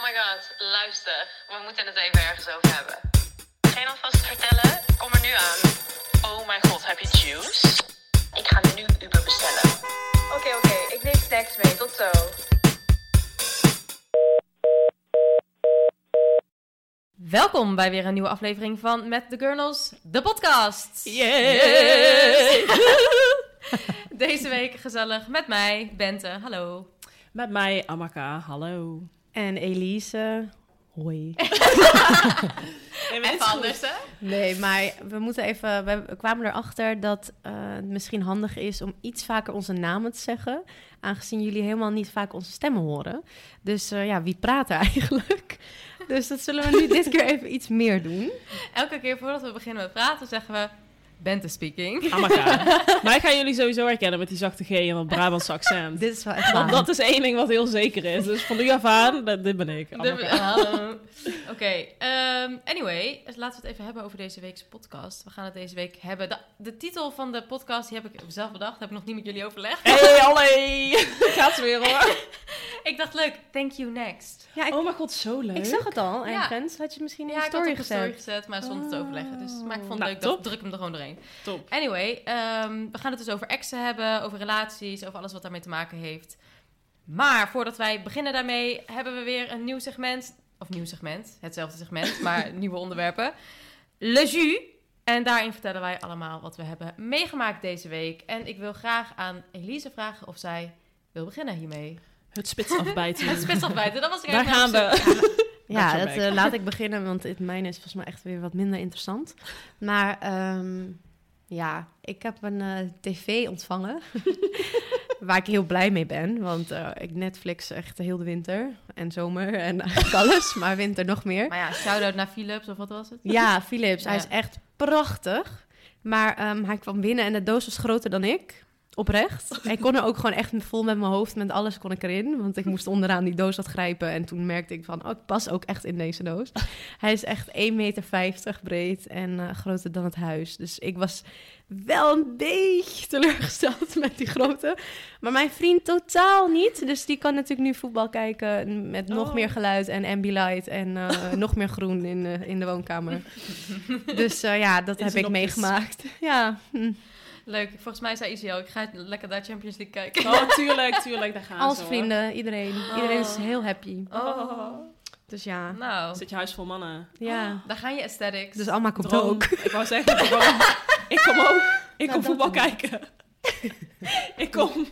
Oh my god, luister. We moeten het even ergens over hebben. Geen alvast vertellen? Kom er nu aan. Oh mijn god, heb je juice? Ik ga nu Uber bestellen. Oké, oké. Ik neem snacks mee. Tot zo. Welkom bij weer een nieuwe aflevering van Met the Gurnals, de podcast. Yay! Deze week gezellig met mij, Bente. Hallo. Met mij, Amaka. Hallo. En Elise. Hoi. Even anders, hè? Nee, maar we moeten even. We kwamen erachter dat eh, het misschien handig is om iets vaker onze namen te zeggen. Aangezien jullie helemaal niet vaak onze stemmen horen. Dus eh, ja, wie praat er eigenlijk? Dus dat zullen we nu dit keer even iets meer doen. Elke keer voordat we beginnen met praten zeggen we Bente speaking. Amaka. Mij gaan jullie sowieso herkennen met die zachte G en dat Brabantse accent. Dit is wel echt Want waar. dat is één ding wat heel zeker is. Dus van nu af aan, dat- dit ben ik. De- Amaka. Hallo. Oké, ehm, anyway, dus laten we het even hebben over deze weekse podcast. We gaan het deze week hebben. De, de titel van de podcast die heb ik zelf bedacht, heb ik nog niet met jullie overlegd. Hey, allee! Gaat ze weer hoor. Ik dacht leuk, thank you next. Ja, ik, Oh mijn god, zo leuk. ik zag het al. Ja. Ergens had je het misschien in Ja, de ik had story het op de story gezet. gezet, maar zonder te overleggen. Dus, maar ik vond het Nou, leuk, dat top. druk hem er gewoon doorheen. Top. Anyway, ehm, we gaan het dus over exen hebben, over relaties, over alles wat daarmee te maken heeft. Maar voordat wij beginnen daarmee, hebben we weer een nieuw segment. Of nieuw segment, hetzelfde segment, maar nieuwe onderwerpen. Le Jus. En daarin vertellen wij allemaal wat we hebben meegemaakt deze week. En ik wil graag aan Elise vragen of zij wil beginnen hiermee. Het spits afbijten. Het spits afbijten, dat was ik Daar gaan we. Ja, dat, eh, laat ik beginnen, want het mijne is volgens mij echt weer wat minder interessant. Maar ehm, ja, ik heb een eh, tv ontvangen, waar ik heel blij mee ben. Want eh, ik Netflix echt heel de winter en zomer en eigenlijk alles, maar winter nog meer. Maar ja, shout-out naar Philips, of wat was het? Ja, Philips, hij is echt prachtig. Maar ehm, hij kwam binnen en de doos was groter dan ik. Oprecht. Ik kon er ook gewoon echt vol met mijn hoofd, met alles kon ik erin. Want ik moest onderaan die doos wat grijpen. En toen merkte ik van, oh, ik pas ook echt in deze doos. Hij is echt 1,50 meter breed en eh, groter dan het huis. Dus ik was wel een beetje teleurgesteld met die grootte. Maar mijn vriend totaal niet. Dus die kan natuurlijk nu voetbal kijken met nog Oh. meer geluid en ambilight. En eh, nog meer groen in, in de woonkamer. Dus eh, ja, dat heb ik meegemaakt. Ja, hm. Leuk, volgens mij zei Isiel, ik ga lekker daar Champions League kijken. Oh, tuurlijk, tuurlijk. Daar gaan als ze, hoor. vrienden, iedereen. Iedereen is Oh. heel happy. Oh. Dus ja, Nou, Zit je huis vol mannen? ja. daar gaan je aesthetics. Dus Alma komt Droom. ook. Ik wou zeggen, ik kom ook. Ik kom ook. Ik Nou, kom voetbal kijken. ik kom.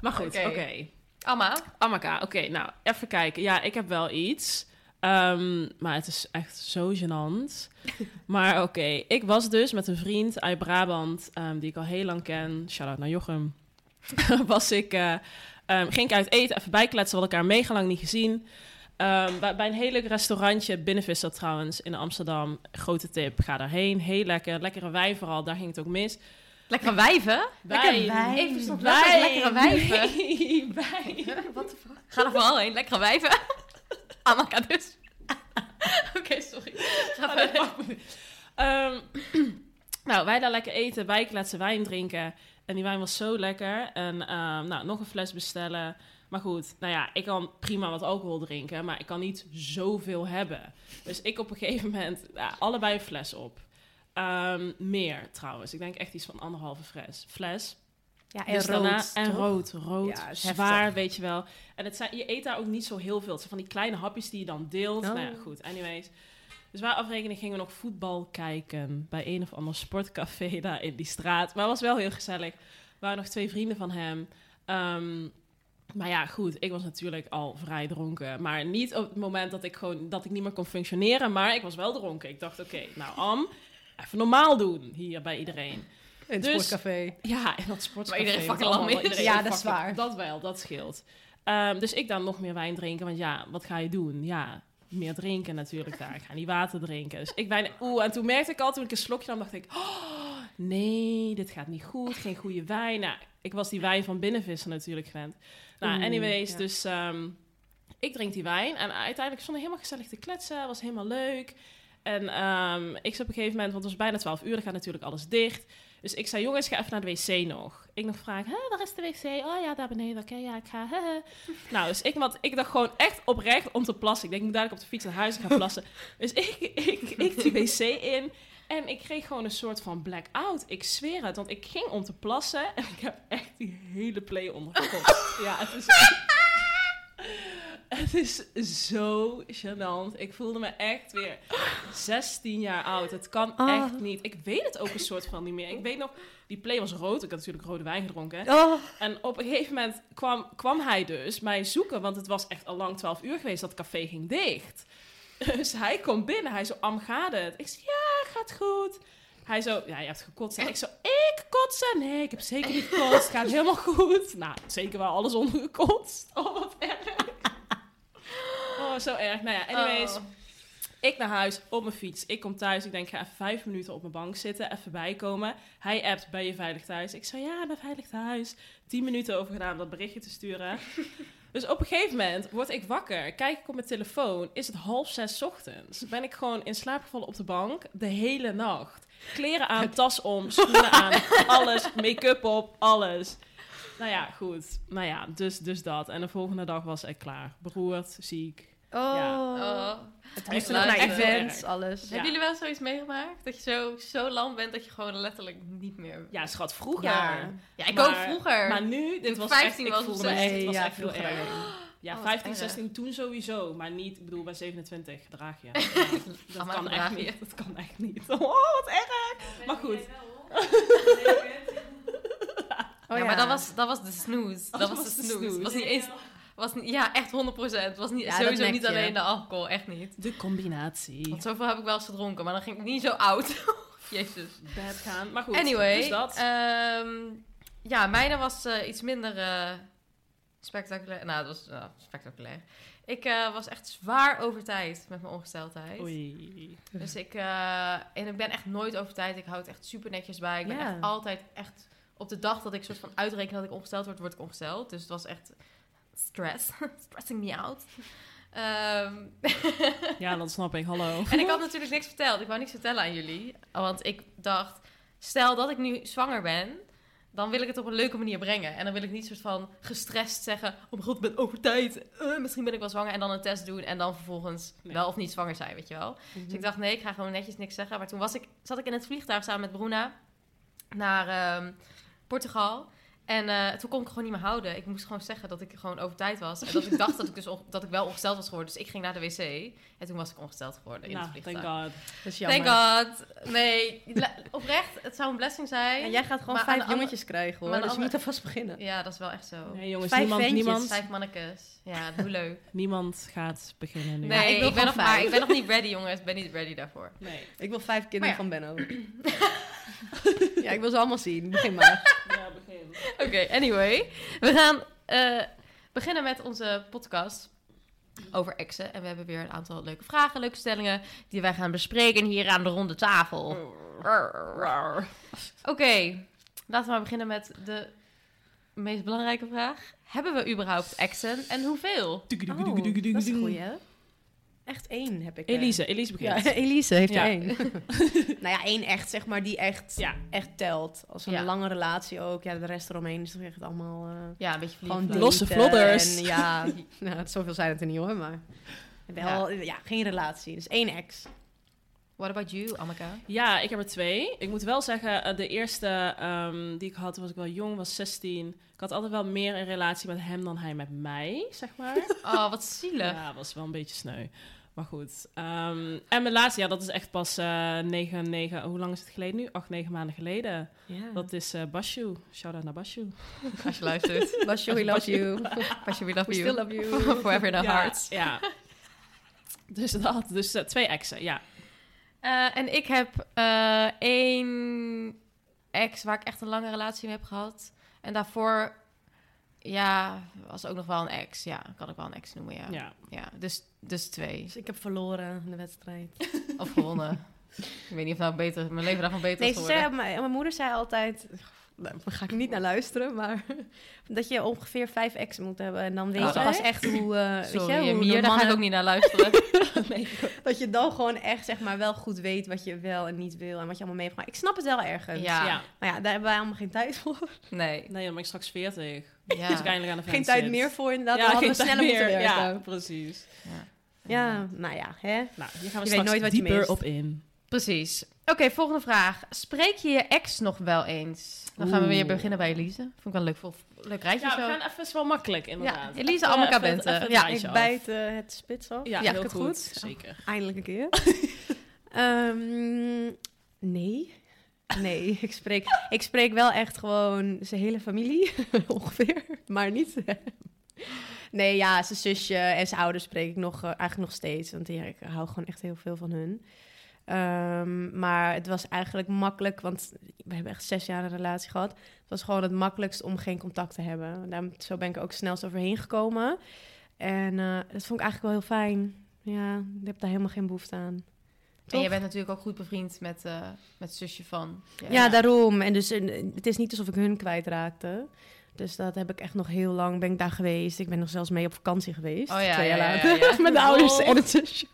Maar goed, Oké. Amma, Amaka, oké, nou, even kijken. Ja, ik heb wel iets. Ehm, maar het is echt zo gênant. maar oké, ik was dus met een vriend uit Brabant, ehm, die ik al heel lang ken. Shout-out naar Jochem. was ik, eh, ehm, ging ik uit eten, even bijkletsen, we hadden elkaar mega lang niet gezien. Bij, een heel leuk restaurantje, Binnenvisser trouwens, in Amsterdam. Grote tip, ga daarheen. Heel lekker, lekkere wijn vooral, daar ging het ook mis. lekkere wijven? Wijn. wijn. Wel eens lekkere wijven. Nee. Wat de fuck? Ga er vooral heen, lekkere wijven. Amaka dus. Oké, sorry. Ga verder. Ehm, nou, wij daar lekker eten, bijkletsen, wijn drinken. En die wijn was zo lekker. En ehm, nou, nog een fles bestellen. Maar goed, nou ja, ik kan prima wat alcohol drinken, maar ik kan niet zoveel hebben. Dus ik op een gegeven moment ja, allebei een fles op. Ehm, meer trouwens. Ik denk echt iets van anderhalve fles. fles. Ja, Dus daarna- en rood, rood, Ja, zwaar, heftig. weet je wel. En het zijn, je eet daar ook niet zo heel veel. Het zijn van die kleine hapjes die je dan deelt. Oh. Nou ja, goed, anyways. Dus waar afrekening gingen we nog voetbal kijken bij een of ander sportcafé daar in die straat. Maar het was wel heel gezellig. Er waren nog twee vrienden van hem. Ehm, maar ja, goed, ik was natuurlijk al vrij dronken. Maar niet op het moment dat ik gewoon dat ik niet meer kon functioneren. Maar ik was wel dronken. Ik dacht, oké, nou Am, even normaal doen hier bij iedereen. In het Dus- sportcafé. Ja, in dat sportcafé. Waar iedereen wat fucking lam is. iedereen Ja, dat is waar. Dat wel, dat scheelt. Ehm, dus ik dan nog meer wijn drinken, want ja, wat ga je doen? Ja, meer drinken natuurlijk daar. Ik ga niet water drinken. Dus ik wijn... Oeh, en toen merkte ik al, toen ik een slokje nam, dacht ik... Oh, nee, dit gaat niet goed. Geen goede wijn. Nou, ik was die wijn van binnenvissen natuurlijk gewend. Nou, Oeh, anyways, ja. dus ehm, ik drink die wijn. En uiteindelijk stond ik helemaal gezellig te kletsen. was helemaal leuk. En ehm, ik zat op een gegeven moment, want het was bijna 12 uur, dan gaat natuurlijk alles dicht. Dus ik zei, jongens, ga even naar de wc nog. Ik nog vraag, hè, waar is de wc? Oh ja, daar beneden. Oké, ja, ik ga. Nou, dus ik, want ik dacht gewoon echt oprecht om te plassen. Ik denk, ik moet dadelijk op de fiets naar huis gaan plassen. Dus ik, ik, ik die wc in. En ik kreeg gewoon een soort van blackout. Ik zweer het, want ik ging om te plassen. En ik heb echt die hele play ondergekotst. ja, het is... Het is zo gênant. Ik voelde me echt weer 16 jaar oud. Het kan Oh. echt niet. Ik weet het ook een soort van niet meer. Ik weet nog, die play was rood. Ik had natuurlijk rode wijn gedronken. Oh, En op een gegeven moment kwam, kwam hij dus mij zoeken. Want het was echt al lang 12 uur geweest dat het café ging dicht. Dus hij komt binnen. Hij zo, Am, gaat het? Ik zei, ja, gaat goed. Hij zo, ja, je hebt gekotst. En ik zo, ik kotsen? Nee, ik heb zeker niet gekotst. Het gaat helemaal goed. Nou, zeker wel alles ondergekotst. Oh, wat erg. Zo erg. Nou ja, anyways. Oh. Ik naar huis, op mijn fiets. Ik kom thuis. Ik denk, ga even vijf minuten op mijn bank zitten. Even bijkomen. Hij appt, ben je veilig thuis? Ik zei, ja, ben veilig thuis. Tien minuten over gedaan om dat berichtje te sturen. dus op een gegeven moment word ik wakker. Kijk ik op mijn telefoon. Is het half zes ochtends. Ben ik gewoon in slaap gevallen op de bank. De hele nacht. Kleren aan, tas om, schoenen aan. Alles. Make-up op, alles. Nou ja, goed. Nou ja, dus, dus dat. En de volgende dag was ik klaar. Beroerd, ziek. Oh. Oh. Het moest nog naar events, alles. Ja. Hebben jullie wel zoiets meegemaakt? Dat je zo, zo lam bent dat je gewoon letterlijk niet meer... Ja, schat, vroeger. Ja. Ja, ik Maar- ook vroeger. Maar nu, dit was 15 echt, was ik voelde me 16. echt, het was Ja, echt heel vroeger. erg. Ja, Oh, 15, wat 16 toen sowieso, maar niet, ik bedoel, bij 27 draag je. dat kan echt niet, dat kan echt niet. Oh, wat erg! Maar goed. Oh, ja, maar dat was, dat was de snoes. Dat, dat was, was de snoes. Was niet eens... Was ja, echt 100%. Was niet, Ja, dat sowieso niet je. alleen de alcohol. Echt niet. De combinatie. Want zoveel heb ik wel eens gedronken. Maar dan ging ik niet zo oud. Jezus. Bad gaan. Maar goed, anyway. dus dat. ehm, ja, mijne was eh, iets minder eh, spectaculair. Nou, het was eh, spectaculair. Ik eh, was echt zwaar over tijd met mijn ongesteldheid. Oei. Dus ik, eh, en ik ben echt nooit over tijd. Ik hou het echt super netjes bij. Ik ben echt altijd echt op de dag dat ik soort van uitreken dat ik ongesteld word, word ik ongesteld. Dus het was echt stress. Stressing me out. Ehm, Ja, dat snap ik. Hallo. en ik had natuurlijk niks verteld. Ik wou niks vertellen aan jullie. Want ik dacht, stel dat ik nu zwanger ben, dan wil ik het op een leuke manier brengen. En dan wil ik niet soort van gestrest zeggen, oh mijn god, ik ben over tijd. Eh, misschien ben ik wel zwanger. En dan een test doen en dan vervolgens Nee. wel of niet zwanger zijn, weet je wel. Dus ik dacht, nee, ik ga gewoon netjes niks zeggen. Maar toen was ik, zat ik in het vliegtuig samen met Bruna naar ehm, Portugal. En eh, toen kon ik gewoon niet meer houden. Ik moest gewoon zeggen dat ik gewoon over tijd was. En dat ik dacht dat ik, dus dat ik wel ongesteld was geworden. Dus ik ging naar de wc. En toen was ik ongesteld geworden in Nou, het thank vliegtuig. God. Dat is Thank jammer. God. Nee, oprecht. Het zou een blessing zijn. En jij gaat gewoon vijf jongetjes krijgen hoor. maar Dus je moet alvast beginnen. Ja, dat is wel echt zo. Nee, jongens, Vijf niemand, ventjes. niemand, Vijf mannekes. Ja, hoe leuk. niemand gaat beginnen nu. Nee, ik ben nog, maar, ik ben nog niet ready, jongens. Ik ben niet ready daarvoor. Nee. Ik wil vijf kinderen Maar van Benno. ja, ik wil ze allemaal zien. Begin maar. Oké, anyway. We gaan eh, beginnen met onze podcast over exen. En we hebben weer een aantal leuke vragen, leuke stellingen... die wij gaan bespreken hier aan de ronde tafel. Oké, laten we maar beginnen met de meest belangrijke vraag. Hebben we überhaupt exen en hoeveel? Oh, dat is een goeie. Echt één heb ik. er. Elise, Elise begint. Ja, Elise heeft Ja. er één. nou ja, één echt, zeg maar, die echt, Ja. echt telt. Als een Ja. lange relatie ook. Ja, de rest eromheen is toch echt allemaal... eh, Ja, een beetje gewoon. Losse vlodders. En ja, nou, het- zoveel zijn het er niet hoor, maar... Wel, ja. geen relatie. Dus één ex. What about you, Anneke? Ja, ik heb er twee. Ik moet wel zeggen, eh, de eerste ehm, die ik had, was ik wel jong, was 16. Ik had altijd wel meer een relatie met hem dan hij met mij, zeg maar. Oh, wat zielig. ja, was wel een beetje sneu. Maar goed. Ehm, en mijn laatste, ja, dat is echt pas eh 9, 9, hoe lang is het geleden nu? 8, 9 maanden geleden. Ja. Dat is eh Bashu. Shout-out naar Bashu. Als je luistert. Basjo, we love you. Passion, we love We you. still love you. Forever in our ja, hearts. Ja. Dus dat, dus eh, twee exen, ja. Eh, en ik heb één ex waar ik echt een lange relatie mee heb gehad. En daarvoor, ja, was ook nog wel een ex. Ja, kan ik wel een ex noemen, ja. Ja, ja. dus, dus twee. Dus ik heb verloren in de wedstrijd. Of gewonnen. ik weet niet of nou beter, mijn leven daarvan beter Nee, is geworden. zei, mijn, mijn moeder zei altijd... daar ga ik niet naar luisteren, maar dat je ongeveer vijf exen moet hebben. En dan weet je Oké. pas echt hoe, eh Sorry, weet je, hoe daar ga ik ook niet naar luisteren. Nee. dat je dan gewoon echt zeg maar wel goed weet wat je wel en niet wil en wat je allemaal mee hebt gemaakt. Ik snap het wel ergens. Ja. Ja. Maar ja, daar hebben wij allemaal geen tijd voor. Nee. Nee, dan ben ik straks 40. Ja. Dus eindelijk aan de Geen tijd zit. meer voor inderdaad. Ja, hadden we geen tijd sneller moeten werken. Ja, precies. Ja, nou ja, hè. Nou, hier gaan we Je weet nooit wat je dieper mist. op in. Precies. Oké, volgende vraag. Spreek je je ex nog wel eens? Dan gaan we weer beginnen bij Elise. Vond ik wel leuk, leuk rijtje Ja, zo. we gaan even is wel makkelijk inderdaad. Elise Bente. even het Ja, Ik af. bijt eh, het spits af. Ja, Ja, heel het goed. goed? Zeker. Eindelijk een keer. Ehm, nee. Nee, ik spreek, ik spreek wel echt gewoon zijn hele familie, ongeveer, maar niet. nee, ja, zijn zusje en zijn ouders spreek ik nog, eh, eigenlijk nog steeds, want ik hou gewoon echt heel veel van hun. Ehm, maar het was eigenlijk makkelijk, want we hebben echt zes jaar een relatie gehad. Het was gewoon het makkelijkst om geen contact te hebben. Daar, zo ben ik ook snelst overheen gekomen. En eh, dat vond ik eigenlijk wel heel fijn. Ja, ik heb daar helemaal geen behoefte aan. En jij bent natuurlijk ook goed bevriend met, eh, met het zusje van. Ja, daarom. En dus eh, het is niet alsof ik hun kwijtraakte. Dus dat heb ik echt nog heel lang ben ik daar geweest. Ik ben nog zelfs mee op vakantie geweest. Oh ja, twee jaar ja, ja, later. ja. Met de ouders en het zusje.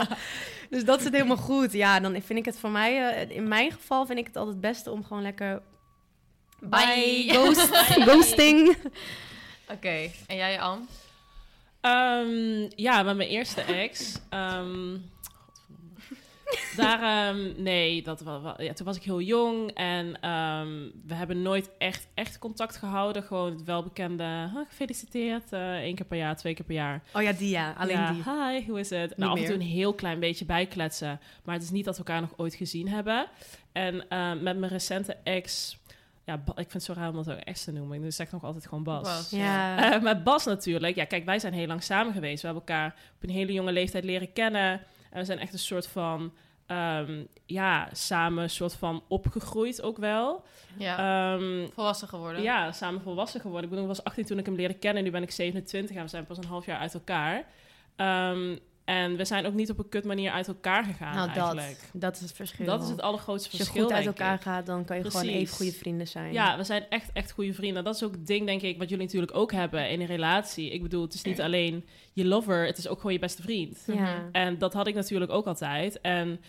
dus dat zit helemaal goed. Ja, dan vind ik het voor mij... eh, in mijn geval vind ik het altijd het beste om gewoon lekker... Bye. Ghost, ghosting. Oké, en jij, Am? Ehm, ja, met mijn eerste ex. ehm. Daar, ehm, nee, dat ja, toen was ik heel jong en ehm, we hebben nooit echt, echt contact gehouden. Gewoon het welbekende, "Ah, gefeliciteerd, eh één keer per jaar, twee keer per jaar. Oh ja, die ja. Alleen Ja, die. Hi, hoe is het? Nou, af en toe een heel klein beetje bijkletsen. Maar het is niet dat we elkaar nog ooit gezien hebben. En ehm, met mijn recente ex... Ja, ik vind het zo raar om dat ook ex te noemen. Dus ik zeg nog altijd gewoon Bas. Bas. Ja. Eh, met Bas natuurlijk. Ja, kijk, wij zijn heel lang samen geweest. We hebben elkaar op een hele jonge leeftijd leren kennen. En we zijn echt een soort van... ehm, ja, samen een soort van opgegroeid ook wel. Ja, Ehm, volwassen geworden. ja, samen volwassen geworden. Ik bedoel, ik was 18 toen ik hem leerde kennen. Nu ben ik 27 en we zijn pas een half jaar uit elkaar. Ehm, en we zijn ook niet op een kut manier uit elkaar gegaan nou, eigenlijk. dat, dat is het verschil. Dat is het allergrootste Als je verschil, goed uit elkaar ik. gaat, dan kan je gewoon even goede vrienden zijn. Ja, we zijn echt, echt goede vrienden. Dat is ook het ding, denk ik, wat jullie natuurlijk ook hebben in een relatie. Ik bedoel, het is niet alleen je lover, het is ook gewoon je beste vriend. Ja. En dat had ik natuurlijk ook altijd. En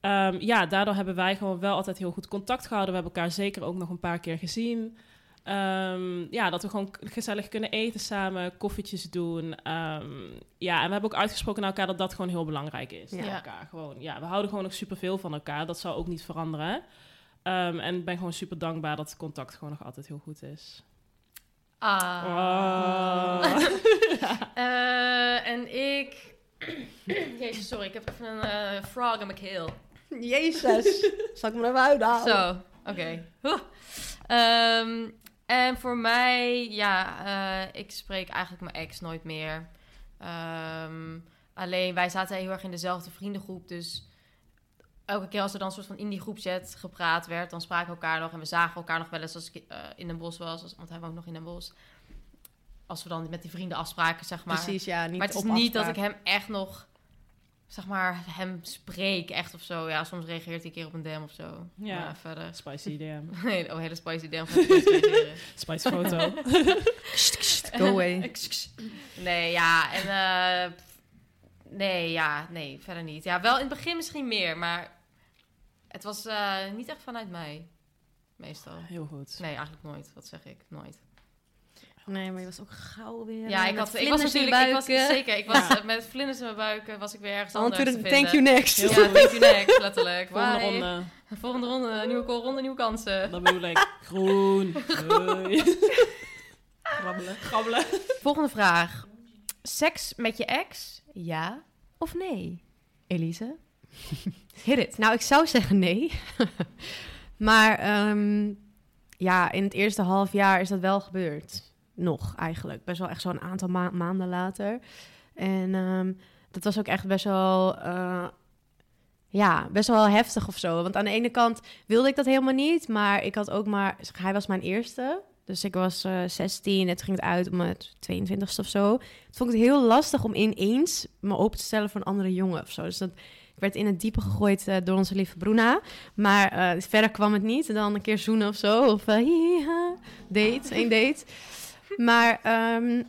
ehm, ja, daardoor hebben wij gewoon wel altijd heel goed contact gehouden. We hebben elkaar zeker ook nog een paar keer gezien. Ehm, ja, dat we gewoon gezellig kunnen eten samen, koffietjes doen. Ehm, ja, en we hebben ook uitgesproken naar elkaar dat dat gewoon heel belangrijk is. Ja. naar elkaar. Gewoon, ja, we houden gewoon nog superveel van elkaar. Dat zal ook niet veranderen. Ehm, en ik ben gewoon super dankbaar dat het contact gewoon nog altijd heel goed is. Ah. Oh. Eh, en ik... Jezus, sorry, ik heb even een eh, frog in mijn keel. Jezus. Zal ik me even uithalen? Zo, oké. Ehm, en voor mij, ja, eh, ik spreek eigenlijk mijn ex nooit meer. Ehm, alleen, wij zaten heel erg in dezelfde vriendengroep, dus elke keer als er dan soort van in die groepchat gepraat werd, dan spraken we elkaar nog en we zagen elkaar nog wel eens als ik eh, in Den Bosch was, als- want hij woont nog in Den Bosch. Als we dan met die vrienden afspraken, zeg maar. Precies, ja. Niet maar het is op niet dat ik hem echt nog, zeg maar, hem spreek echt of zo. Ja, soms reageert hij een keer op een DM of zo. Ja. Maar verder. Spicy DM. Nee, oh, hele spicy DM. Spicy foto. Go away. Nee, ja, en eh, nee, ja, nee, verder niet. Ja, wel in het begin misschien meer, maar het was eh, niet echt vanuit mij, meestal. Heel goed. Nee, eigenlijk nooit. Wat zeg ik? Nooit. Nee, maar je was ook gauw weer. Ja, eh, ik, had, ik was natuurlijk, ik was, zeker, ik was Ja. eh, met vlinders in mijn buik, was ik weer ergens On anders te vinden. thank you next. Ja, thank you next, letterlijk. Volgende Bye. ronde. Volgende ronde, nieuwe ronde, nieuwe kansen. Dat bedoel ik. Groen. Grabbelen. Grabbelen. Volgende vraag. Seks met je ex, ja of nee? Elise? Hit it. Nou, ik zou zeggen nee. maar ehm, ja, in het eerste half jaar is dat wel gebeurd. Nog eigenlijk. Best wel echt zo'n aantal ma- maanden later. En ehm, dat was ook echt best wel. eh, ja, best wel heftig of zo. Want aan de ene kant wilde ik dat helemaal niet. Maar ik had ook maar. Hij was mijn eerste. Dus ik was eh 16 en toen ging het uit om het 22ste of zo. Toen vond ik het heel lastig om ineens me open te stellen voor een andere jongen of zo. Dus dat, Ik werd in het diepe gegooid eh, door onze lieve Bruna. Maar verder kwam het niet. Dan een keer zoenen of zo. Of hiha, date, één date. Maar ehm,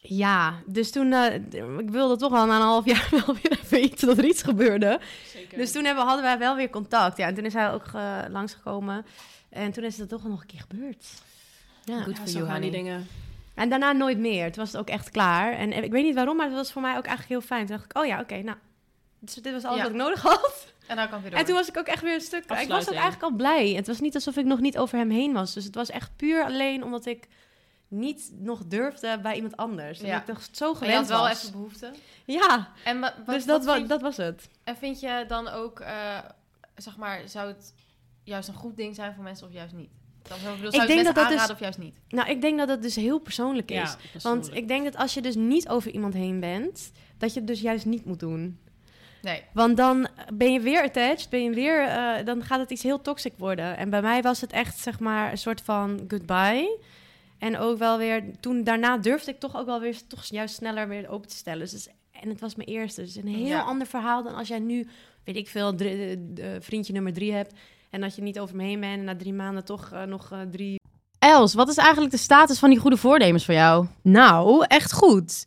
ja, dus toen... eh, ik wilde toch al na een half jaar wel weer even weten dat er iets gebeurde. Zeker. Dus toen hebben, hadden wij wel weer contact. Ja, en toen is hij ook eh, langsgekomen. En toen is het toch nog een keer gebeurd. Ja. Goed voor gaan die dingen. En daarna nooit meer. Toen was het ook echt klaar. En ik weet niet waarom, maar het was voor mij ook eigenlijk heel fijn. Toen dacht ik, oh ja, oké, nou... Dus dit was alles Ja. wat ik nodig had. En dan kan weer door. En toen was ik ook echt weer een stuk... Ik was ook eigenlijk al blij. Het was niet alsof ik nog niet over hem heen was. Dus het was echt puur alleen omdat ik niet nog durfde bij iemand anders. Ja. Ja. ik toch zo gewend je had wel was. even behoefte. Ja, En wa- wat, dus dat, wat wa- dat was het. En vind je dan ook, eh, zeg maar, zou het juist een goed ding zijn voor mensen of juist niet? Dan zou ik, bedoel, zou denk het dat mensen dat aanraden of juist niet? Nou, ik denk dat het dus heel persoonlijk is. Ja, Want persoonlijk. ik denk dat als je dus niet over iemand heen bent, dat je het dus juist niet moet doen. Nee. Want dan ben je weer attached, ben je weer, eh, dan gaat het iets heel toxic worden. En bij mij was het echt, zeg maar, een soort van goodbye. En ook wel weer, toen daarna durfde ik toch ook wel weer, toch juist sneller weer open te stellen. Dus, en het was mijn eerste. Dus een heel Ja. ander verhaal dan als jij nu, weet ik veel, drie- eh, vriendje nummer drie hebt. En dat je niet over me heen bent en na drie maanden toch eh, nog eh, drie Els, wat is eigenlijk de status van die goede voornemens voor jou? Nou, echt goed.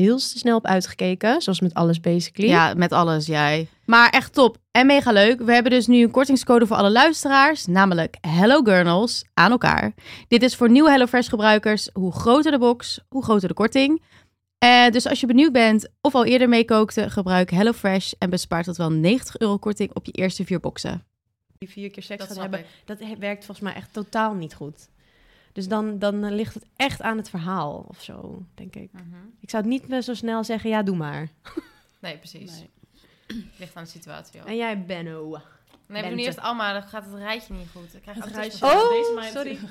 heel snel op uitgekeken. Zoals met alles basically. Ja, met alles, jij. Maar echt top en mega leuk. We hebben dus nu een kortingscode voor alle luisteraars, namelijk Hello Gurnals aan elkaar. Dit is voor nieuwe HelloFresh gebruikers. Hoe groter de box, hoe groter de korting. Eh, dus als je benieuwd bent of al eerder meekookte, gebruik HelloFresh en bespaart tot wel 90 euro korting op je eerste vier boxen. Die vier keer seks Dat snap hebben. ik. Dat werkt volgens mij echt totaal niet goed. Dus dan, dan eh, ligt het echt aan het verhaal of zo, denk ik. Mhm. Ik zou het niet meer zo snel zeggen, ja, doe maar. Nee, precies. Nee. Ligt aan de situatie ook. En jij, Benno? Nee, we doen Bente. eerst Alma, dan gaat het rijtje niet goed. Ik krijg Het rijtje. Oh, Deze meid- sorry.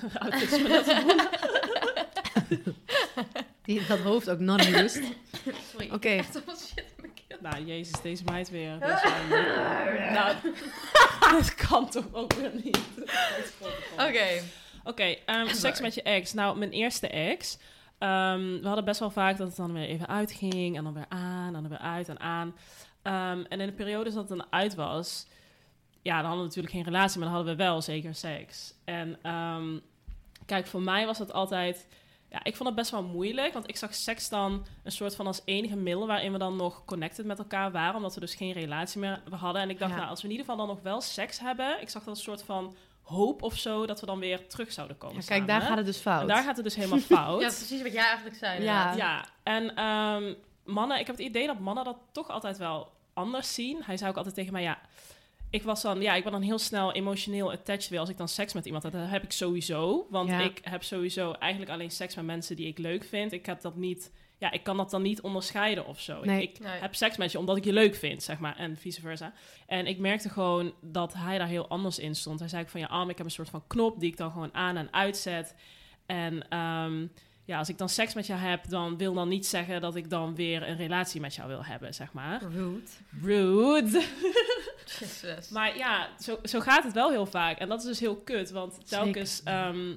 Die dat hoofd ook not amused. Sorry. Oké. Echt allemaal shit in mijn keel. Nou, jezus, deze meid weer. Deze meid. nou, dat kan toch ook weer niet. Oké. Oké, ehm, seks met je ex. Nou, mijn eerste ex. ehm, we hadden best wel vaak dat het dan weer even uitging. En dan weer aan, en dan weer uit en aan. Ehm, en in de periodes dat het dan uit was... Ja, dan hadden we natuurlijk geen relatie, maar dan hadden we wel zeker seks. En kijk, voor mij was dat altijd... Ja, ik vond het best wel moeilijk, want ik zag seks dan een soort van als enige middel waarin we dan nog connected met elkaar waren, omdat we dus geen relatie meer hadden. En ik dacht, Ja. nou, als we in ieder geval dan nog wel seks hebben, ik zag dat een soort van hoop of zo, dat we dan weer terug zouden komen Ja, kijk, daar gaat het dus fout. En daar gaat het dus helemaal fout. Ja, dat is precies wat jij eigenlijk zei. Ja. Ja, en ehm, mannen, ik heb het idee dat mannen dat toch altijd wel anders zien. Hij zei ook altijd tegen mij, ja, ik was dan, ja, ik ben dan heel snel emotioneel attached weer als ik dan seks met iemand heb. Dat heb ik sowieso, want Ja. ik heb sowieso eigenlijk alleen seks met mensen die ik leuk vind. Ik heb dat niet, ja, ik kan dat dan niet onderscheiden of zo. Ik- Nee. Ik, Nee. heb seks met je omdat ik je leuk vind, zeg maar, en vice versa. En ik merkte gewoon dat hij daar heel anders in stond. Hij zei ook van, ja, Am, ik heb een soort van knop die ik dan gewoon aan en uitzet. En ehm, ja, als ik dan seks met jou heb, dan wil dan niet zeggen dat ik dan weer een relatie met jou wil hebben, zeg maar. Rude. Rude. Jezus. Maar ja, zo, zo gaat het wel heel vaak. En dat is dus heel kut, want telkens ehm,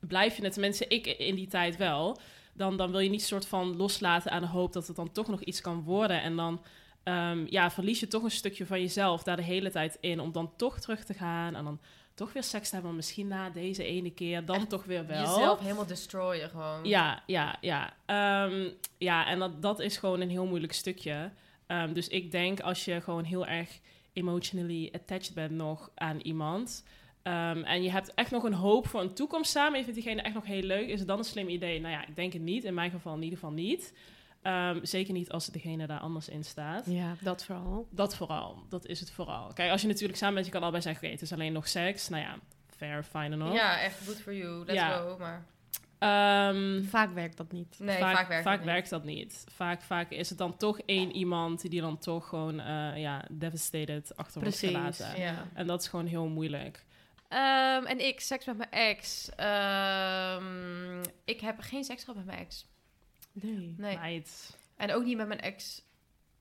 blijf je het, tenminste ik in die tijd wel, dan, dan wil je niet soort van loslaten aan de hoop dat het dan toch nog iets kan worden. En dan ehm, ja, verlies je toch een stukje van jezelf daar de hele tijd in, om dan toch terug te gaan en dan toch weer seks te hebben. Misschien na deze ene keer, dan toch weer wel. Jezelf helemaal destroyen gewoon. Ja, ja, ja. Ehm, ja, en dat, dat is gewoon een heel moeilijk stukje. Ehm, dus ik denk als je gewoon heel erg emotionally attached bent nog aan iemand, Ehm, en je hebt echt nog een hoop voor een toekomst samen. Je vindt diegene echt nog heel leuk. Is het dan een slim idee? Nou ja, ik denk het niet. In mijn geval in ieder geval niet. Ehm, zeker niet als degene daar anders in staat. Ja, dat vooral. Dat vooral. Dat is het vooral. Kijk, als je natuurlijk samen bent, je kan allebei zeggen... oké, het is alleen nog seks. Nou ja, fair, fine enough. Ja, echt good for you. Let's Ja. go. Maar Ehm, Vaak werkt dat niet. nee, vaak, werkt niet. werkt dat niet. Vaak, vaak is het dan toch één iemand die dan toch gewoon eh, ja, devastated achter wordt gelaten. Ja. En dat is gewoon heel moeilijk. Ehm, en ik, seks met mijn ex. Ehm, ik heb geen seks gehad met mijn ex. Nee. Nee. Meid. En ook niet met mijn ex.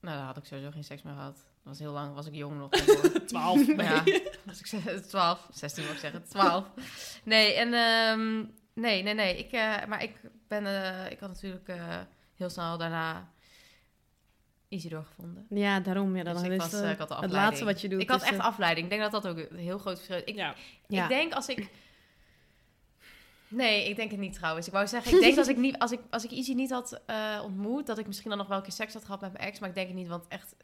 Nou, daar had ik sowieso geen seks meer gehad. Dat was heel lang, was ik jong nog. daarvoor. 12. Maar ja, was ik ze- 12, 16 moet ik zeggen, 12. Nee, en ehm, nee, nee, nee. Ik, eh, maar ik ben, eh, ik had natuurlijk eh, heel snel daarna Isidor gevonden. Ja, daarom. Ja, dan Dus ik, is was, eh, ik had de het afleiding. laatste wat je doet. Ik had is, echt eh, afleiding. Ik denk dat dat ook een heel groot verschil is. Ik, Ja. Ja. ik denk als ik... Nee, ik denk het niet trouwens. Ik wou zeggen, ik denk als ik, niet, als ik, als ik Izzy niet had eh, ontmoet, dat ik misschien dan nog wel een keer seks had gehad met mijn ex. Maar ik denk het niet, want echt,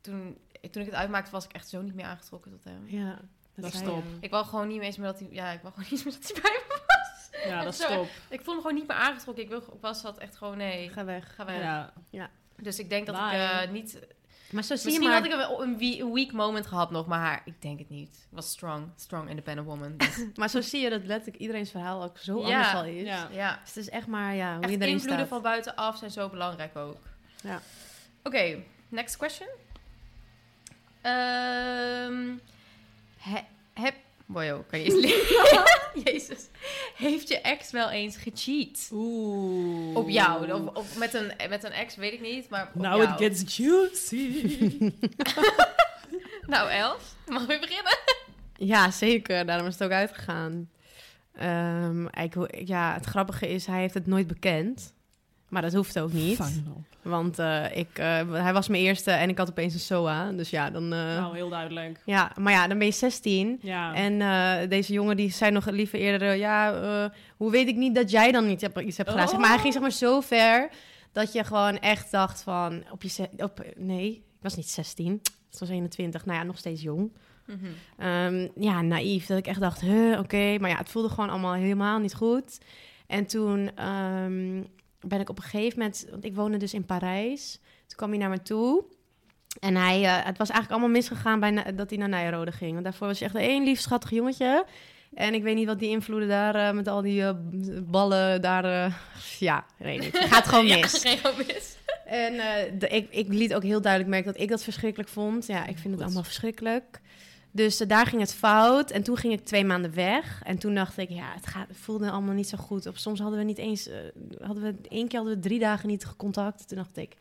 toen, toen ik het uitmaakte, was ik echt zo niet meer aangetrokken tot hem. Ja, Dat is zei top. je. Ik wou gewoon niet eens meer dat hij, ja, ik wou gewoon niet eens meer dat hij bij me was. Ja, dat is Zo, top. Ik voelde me gewoon niet meer aangetrokken. Ik, wil, ik was dat echt gewoon, nee, Ga weg. ga weg. Ja. Dus ik denk dat ik eh, niet... Maar zo zie je Misschien maar... had ik een, een, we- een weak moment gehad nog, maar haar, ik denk het niet. Ik was strong, strong independent woman. Dus, Maar zo zie je dat letterlijk iedereen's verhaal ook zo Ja. anders al is. Ja. ja. Dus het is echt maar ja, hoe Echt je erin invloeden staat. van buitenaf zijn zo belangrijk ook. Ja. Oké, next question. Ehm he- heb... Boyo, kan je eens leren? Jezus. Heeft je ex wel eens gecheat? Oeh. Op jou? Of, of met, een, met een ex, weet ik niet, maar op Now jou. it gets juicy. Nou, Els, mag weer beginnen? Ja, zeker. Daarom is het ook uitgegaan. Ehm, ik, ja, het grappige is, hij heeft het nooit bekend. Maar dat hoeft ook niet. Final. Want eh, ik, eh, hij was mijn eerste en ik had opeens een SOA. Dus ja, dan... eh, Nou, heel duidelijk. Ja, maar ja, dan ben je 16. Ja. En eh, deze jongen die zei nog liever eerder... ja, eh, hoe weet ik niet dat jij dan niet hebt, iets hebt gedaan? Zeg maar hij ging zeg maar zo ver... dat je gewoon echt dacht van... Op je op, nee, ik was niet 16. Het was 21. Nou ja, nog steeds jong. Ehm, ja, naïef. Dat ik echt dacht, huh, oké. Maar ja, het voelde gewoon allemaal helemaal niet goed. En toen ehm, ben ik op een gegeven moment... Want ik woonde dus in Parijs. Toen kwam hij naar me toe. En hij, eh, het was eigenlijk allemaal misgegaan bij dat hij naar Nijrode ging. Want daarvoor was hij echt een lief, schattig jongetje. En ik weet niet wat die invloeden daar eh, met al die eh, ballen daar... ja, weet niet. Het gaat gewoon mis. Ja, mis. En de, ik, ik liet ook heel duidelijk merken dat ik dat verschrikkelijk vond. Ja, ik vind het allemaal verschrikkelijk. Dus eh, daar ging het fout. En toen ging ik twee maanden weg. En toen dacht ik, ja, het, gaat, het voelde allemaal niet zo goed. Of soms hadden we niet eens... eh, hadden we, één keer hadden we drie dagen niet contact. Toen dacht ik,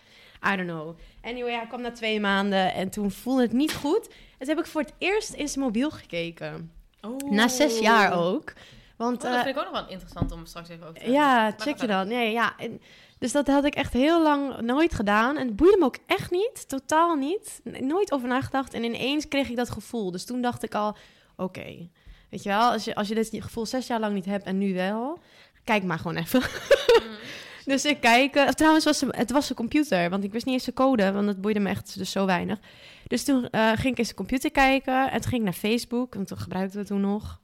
I don't know. Anyway, hij kwam na twee maanden en toen voelde het niet goed. En toen heb ik voor het eerst in zijn mobiel gekeken. Oeh. Na zes jaar ook. Want, Oh, dat eh, vind ik ook nog wel interessant om straks even over te ja, check je dan. Nee, ja. En, dus dat had ik echt heel lang nooit gedaan. En het boeide me ook echt niet. Totaal niet. Nooit over nagedacht. En ineens kreeg ik dat gevoel. Dus toen dacht ik al, oké. Weet je wel, als je, als je dit gevoel zes jaar lang niet hebt en nu wel... Kijk maar gewoon even. Mm. dus ik kijk... eh, trouwens, was het was zijn computer. Want ik wist niet eens zijn code. Want het boeide me echt dus zo weinig. Dus toen eh, ging ik in zijn computer kijken. En toen ging ik naar Facebook. Want toen gebruikten we toen nog.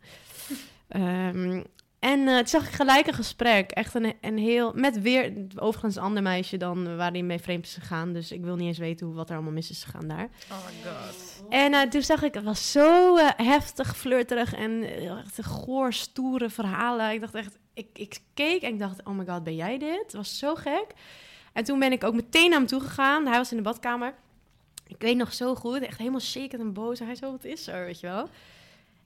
Ehm, en eh, toen zag ik gelijk een gesprek. Echt een, een heel... Met weer overigens een ander meisje dan eh, waar hij mee vreemd is gegaan. Dus ik wil niet eens weten hoe, wat er allemaal mis is gegaan daar. Oh my god. En eh, toen zag ik, het was zo eh, heftig, flirterig en echt een goor, stoere verhalen. Ik dacht echt, ik, ik keek en ik dacht, oh my god, ben jij dit? Het was zo gek. En toen ben ik ook meteen naar hem toe gegaan. Hij was in de badkamer. Ik weet nog zo goed, echt helemaal shaken en boos. En hij zo, wat is er, weet je wel?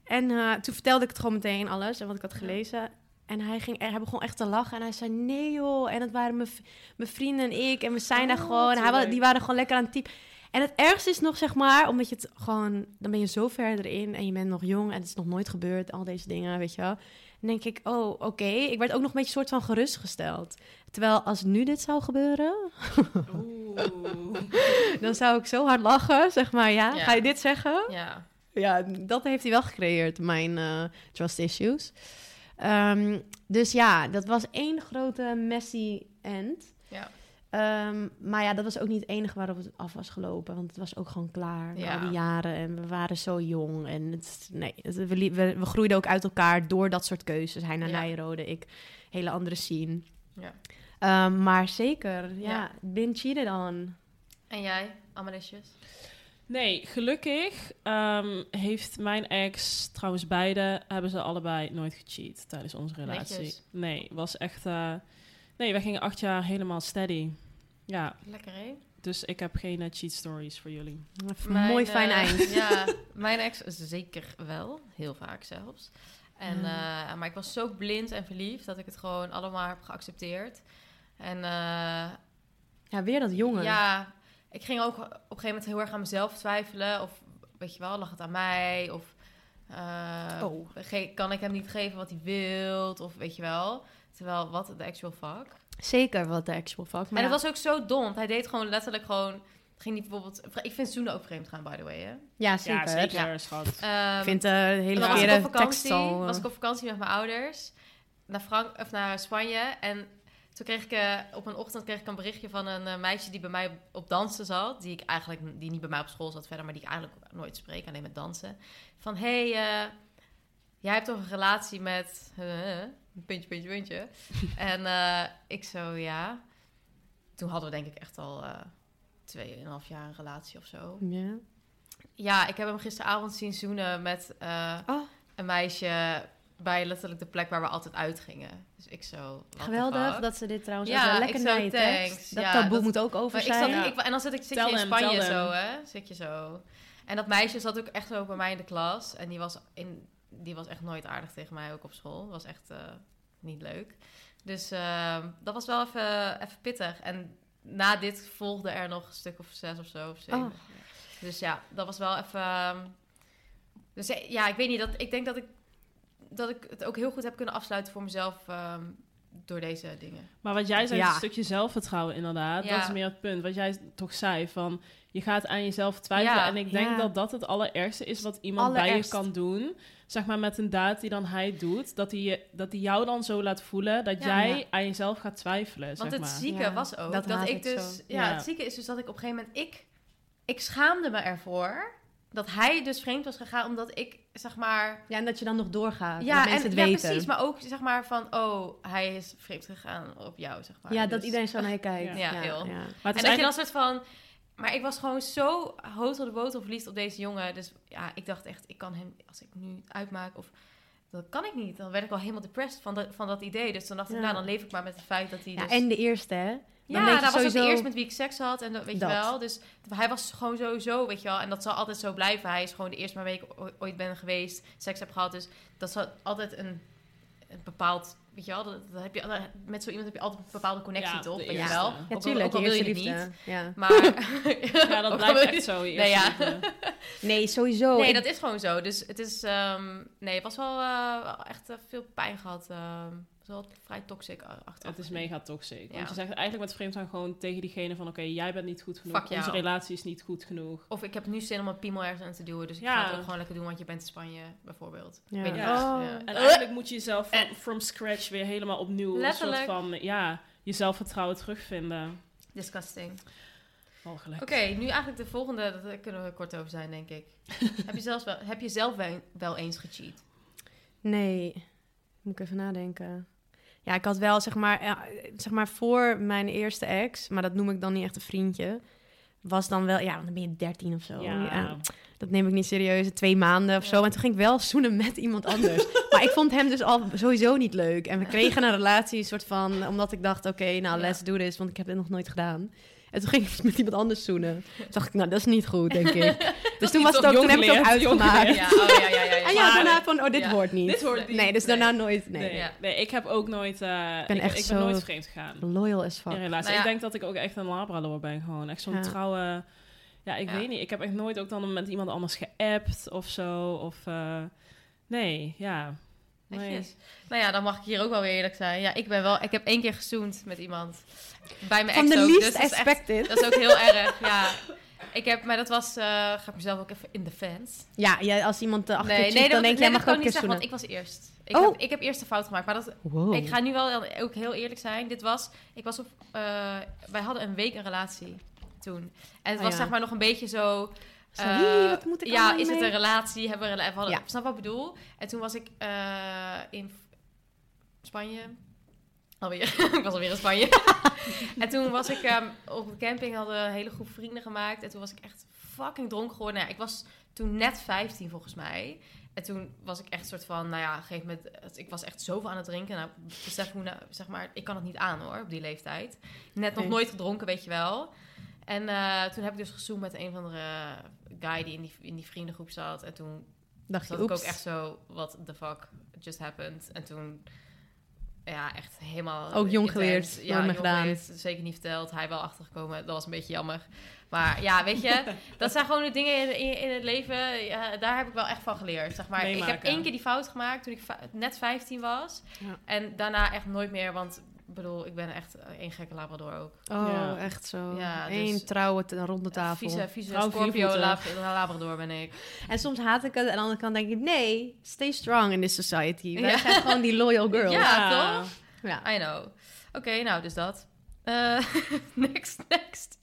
En eh, toen vertelde ik het gewoon meteen alles en wat ik had gelezen. En hij, ging, hij begon echt te lachen en hij zei, nee joh. En dat waren mijn mijn vrienden en ik en we zijn daar Oh, gewoon. En hij, die waren gewoon lekker aan het typen. En het ergste is nog, zeg maar, omdat je het gewoon... Dan ben je zo ver erin en je bent nog jong en het is nog nooit gebeurd. Al deze dingen, weet je wel. Dan denk ik, oh, oké. Ik werd ook nog een beetje soort van gerustgesteld. Terwijl als nu dit zou gebeuren, Oeh. dan zou ik zo hard lachen, zeg maar. Ja, Ja. ga je dit zeggen? Ja. Ja, dat heeft hij wel gecreëerd, mijn eh, trust issues. Ehm, dus ja, dat was één grote messy end. Ja. Ehm, maar ja, dat was ook niet het enige waarop het af was gelopen. Want het was ook gewoon klaar. Ja. Al die jaren. En we waren zo jong. En het, nee, het- we, we, we groeiden ook uit elkaar door dat soort keuzes. Hij naar Ja. Nijrode, ik hele andere scene. Ja. Ehm, maar zeker, ja, Ja. been cheated on. En jij, Amalicious? Nee, gelukkig ehm, heeft mijn ex, trouwens beide, hebben ze allebei nooit gecheat tijdens onze relatie. Netjes. Nee, was echt... eh, nee, we gingen acht jaar helemaal steady. Ja, Lekker, hè? dus ik heb geen eh, cheat stories voor jullie. Een Mijn, mooi fijn eh, eind. Ja, mijn ex zeker wel. Heel vaak zelfs. En, Ja. eh, maar ik was zo blind en verliefd dat ik het gewoon allemaal heb geaccepteerd. En eh, Ja, weer dat jongen. ja, ik ging ook op een gegeven moment heel erg aan mezelf twijfelen. Of weet je wel, lag het aan mij? Of eh, Oh. ge- kan ik hem niet geven wat hij wilt? Of weet je wel. Terwijl, wat de actual fuck. Zeker wat de actual fuck. Maar en het was ook zo dom. want Hij deed gewoon letterlijk gewoon... Ging niet bijvoorbeeld... Ik vind zoenen ook vreemd gaan, by the way, hè? ja, zeker. Ja, zeker, Ja. schat. Ehm, Ik vind de hele was verkeerde op vakantie, tekst al... eh, was ik op vakantie met mijn ouders naar, Frank of naar Spanje. En toen kreeg ik eh, op een ochtend kreeg ik een berichtje van een eh, meisje die bij mij op, dansen zat. Die ik eigenlijk die niet bij mij op school zat verder, maar die ik eigenlijk nooit spreek, alleen met dansen. Van hey, eh, jij hebt toch een relatie met puntje, puntje, puntje. en ik zo ja. Toen hadden we denk ik echt al tweeënhalf jaar een relatie of zo. Ja. Ja, ik heb hem gisteravond zien zoenen met Oh. een meisje bij letterlijk de plek waar we altijd uitgingen. Dus ik zo. Geweldig dat ze dit trouwens Ja, ook lekker thanks. tekst. Dat Ja, taboe dat- moet ook over Maar ik zijn. zat, Ja. ik, en dan zit ik zit Tell je in Spanje them. zo, hè? Zit je zo. En dat meisje zat ook echt zo bij mij in de klas. En die was, in, die was echt nooit aardig tegen mij, ook op school. Was echt eh, niet leuk. Dus ehm, dat was wel even, even pittig. En na dit volgde er nog een stuk of zes of zo. Of zeven. Oh. Dus ja, dat was wel even. ehm, dus ja, ik weet niet. Dat, ik denk dat ik, dat ik het ook heel goed heb kunnen afsluiten voor mezelf ehm, door deze dingen. Maar wat jij Ja. een stukje zelfvertrouwen inderdaad. Ja. Dat is meer het punt. Wat jij toch zei, van je gaat aan jezelf twijfelen. Ja. en ik denk Ja. dat dat het allerergste is wat iemand bij je kan doen. Zeg maar met een daad die dan hij doet. Dat hij, je, dat hij jou dan zo laat voelen dat Ja. jij Ja. aan jezelf gaat twijfelen. Want zeg het maar. zieke Ja, was ook dat ik dus. Ja. het zieke is dus dat ik op een gegeven moment. Ik, ik schaamde me ervoor dat hij dus vreemd was gegaan, omdat ik zeg maar. Ja, en dat je dan nog doorgaat. Ja, dat en, mensen het ja weten. precies. Maar ook zeg maar van. Oh, hij is vreemd gegaan op jou, zeg maar. Ja, dat Dus- iedereen zo naar je kijkt. Ja, heel. Maar het is En dat je dan eigenlijk... een soort van... Maar ik was gewoon zo hotel de botel verliefd op deze jongen. Dus ja, ik dacht echt, ik kan hem... Als ik nu uitmaak of... Dat kan ik niet. Dan werd ik al helemaal depressed van, dat van dat idee. Dus dan dacht ik, Ja. nou, dan leef ik maar met het feit dat hij Ja, dus... en de eerste, hè? Dan ja, dat was ook sowieso- de eerste met wie ik seks had. En dat, weet Dat. je wel. Dus hij was gewoon sowieso, weet je wel. En dat zal altijd zo blijven. Hij is gewoon de eerste waarmee ik ooit ben geweest. Seks heb gehad. Dus dat zal altijd een, een bepaald... Weet je wel, dat, dat heb je, met zo iemand heb je altijd een bepaalde connectie, Ja, toch? Weet je wel? Ja, Ook Ja, al- tuurlijk. ook al wil je het niet. Ja. Maar... Ja, dat blijft echt zo. Nee. Nee, sowieso. Nee, dat is gewoon zo. Dus het is... ehm, nee, het was wel eh, wel echt eh, veel pijn gehad. ehm het was wel vrij toxic achteraf. Het is mega toxic. Want je zegt eigenlijk met vreemdgaan gewoon tegen diegene van... oké, jij bent niet goed genoeg. Fuck jou. Onze relatie is niet goed genoeg. Of ik heb nu zin om een piemel ergens aan te duwen. Dus ik Ja. ga het ook gewoon lekker doen, want je bent in Spanje, bijvoorbeeld. Ja. Ik weet Ja. Oh. ja. En eigenlijk moet je jezelf van, from scratch weer helemaal opnieuw... Letterlijk. een soort van, ja, je zelfvertrouwen terugvinden. Disgusting. Walgelijk. Oké, nu eigenlijk de volgende. Daar kunnen we kort over zijn, denk ik. heb, je zelfs wel, heb je zelf wel, wel eens gecheat? Nee, moet ik even nadenken. Ja, ik had wel, zeg maar, ja, zeg maar voor mijn eerste ex, maar dat noem ik dan niet echt een vriendje, was dan wel, ja, want dan ben je 13 of zo. Ja. Ja, dat neem ik niet serieus, twee maanden of Ja. zo. En toen ging ik wel zoenen met iemand anders. maar ik vond hem dus al sowieso niet leuk. En we kregen een relatie, een soort van, omdat ik dacht, oké, nou, let's do this, want ik heb dit nog nooit gedaan. En toen ging ik met iemand anders zoenen. Toen dacht ik, nou, dat is niet goed, denk ik. dus toen, was het ook, toen heb ik het ook uitgemaakt. Ja, oh ja, ja, ja. ja. En ja, daarna van, oh, dit Ja. hoort niet. Dit hoort niet. Nee, dus Nee. daarna nooit, nee. Nee, Ja. nee, ik heb ook nooit... eh, ik ben echt ik ben zo- nooit vreemd gegaan. Loyal as fuck. In relatie. Nou ja. Ik denk dat ik ook echt een labrador ben gewoon. Echt zo'n Ja. trouwe... Ja, ik Ja. weet niet. Ik heb echt nooit ook dan met iemand anders geappt of zo. Of... eh, nee, ja. Nee. Nou ja, dan mag ik hier ook wel weer eerlijk zijn. Ja, ik ben wel... Ik heb één keer gezoend met iemand. Bij mijn Van ex de ook. least dus dat is echt- expected. Dat is ook heel erg, ja. Ik heb, maar dat was, eh, ga ik mezelf ook even in de fans. Ja, ja, als iemand uh, achter Nee, je nee, dan dat, denk nee, jij mag ook niet zeggen, want ik was eerst. Ik, Oh. heb, ik heb eerst de fout gemaakt, maar dat, Wow. ik ga nu wel ook heel eerlijk zijn. Dit was, ik was op, eh, wij hadden een week een relatie toen. En het Oh, was ja. zeg maar nog een beetje zo... Eh, "Wie, wat moet ik ja, is het mee?" een relatie? Hebben we een we hadden, Ja. Snap wat ik bedoel? En toen was ik in Spanje. Alweer. ik was alweer in Spanje. en toen was ik ehm, op de camping, hadden we een hele groep vrienden gemaakt. En toen was ik echt fucking dronken geworden. Nou ik was toen net 15 volgens mij. En toen was ik echt een soort van, nou ja, een moment, het- ik was echt zoveel aan het drinken. Nou, besef hoe, nou, zeg maar, ik kan het niet aan hoor, op die leeftijd. Net nog nooit gedronken, weet je wel. En eh, toen heb ik dus gezoomd met een van de guy die in die, in die vriendengroep zat. En toen Dacht je, zat ik ook echt zo, what the fuck just happened? En toen, ja, echt helemaal... Ook jong intens. geleerd, Ja, jong gedaan. geleerd, zeker niet verteld. Hij wel achtergekomen, dat was een beetje jammer. Maar ja, weet je, dat zijn gewoon de dingen in, in, in het leven, ja, daar heb ik wel echt van geleerd, zeg maar. Ik heb één keer die fout gemaakt toen ik net 15 was. Ja. En daarna echt nooit meer, want ik bedoel, ik ben echt één gekke labrador ook. Oh, Ja. echt zo. Ja, Eén dus- trouwe ronde tafel. Vieze, vieze Scorpio lab- labrador ben ik. En soms haat ik het. En aan de andere kant denk ik, nee, stay strong in this society. Wij Ja. zijn gewoon die loyal girls. Ja. toch? Ja. I know. Oké, nou, dus dat. Eh, next, next.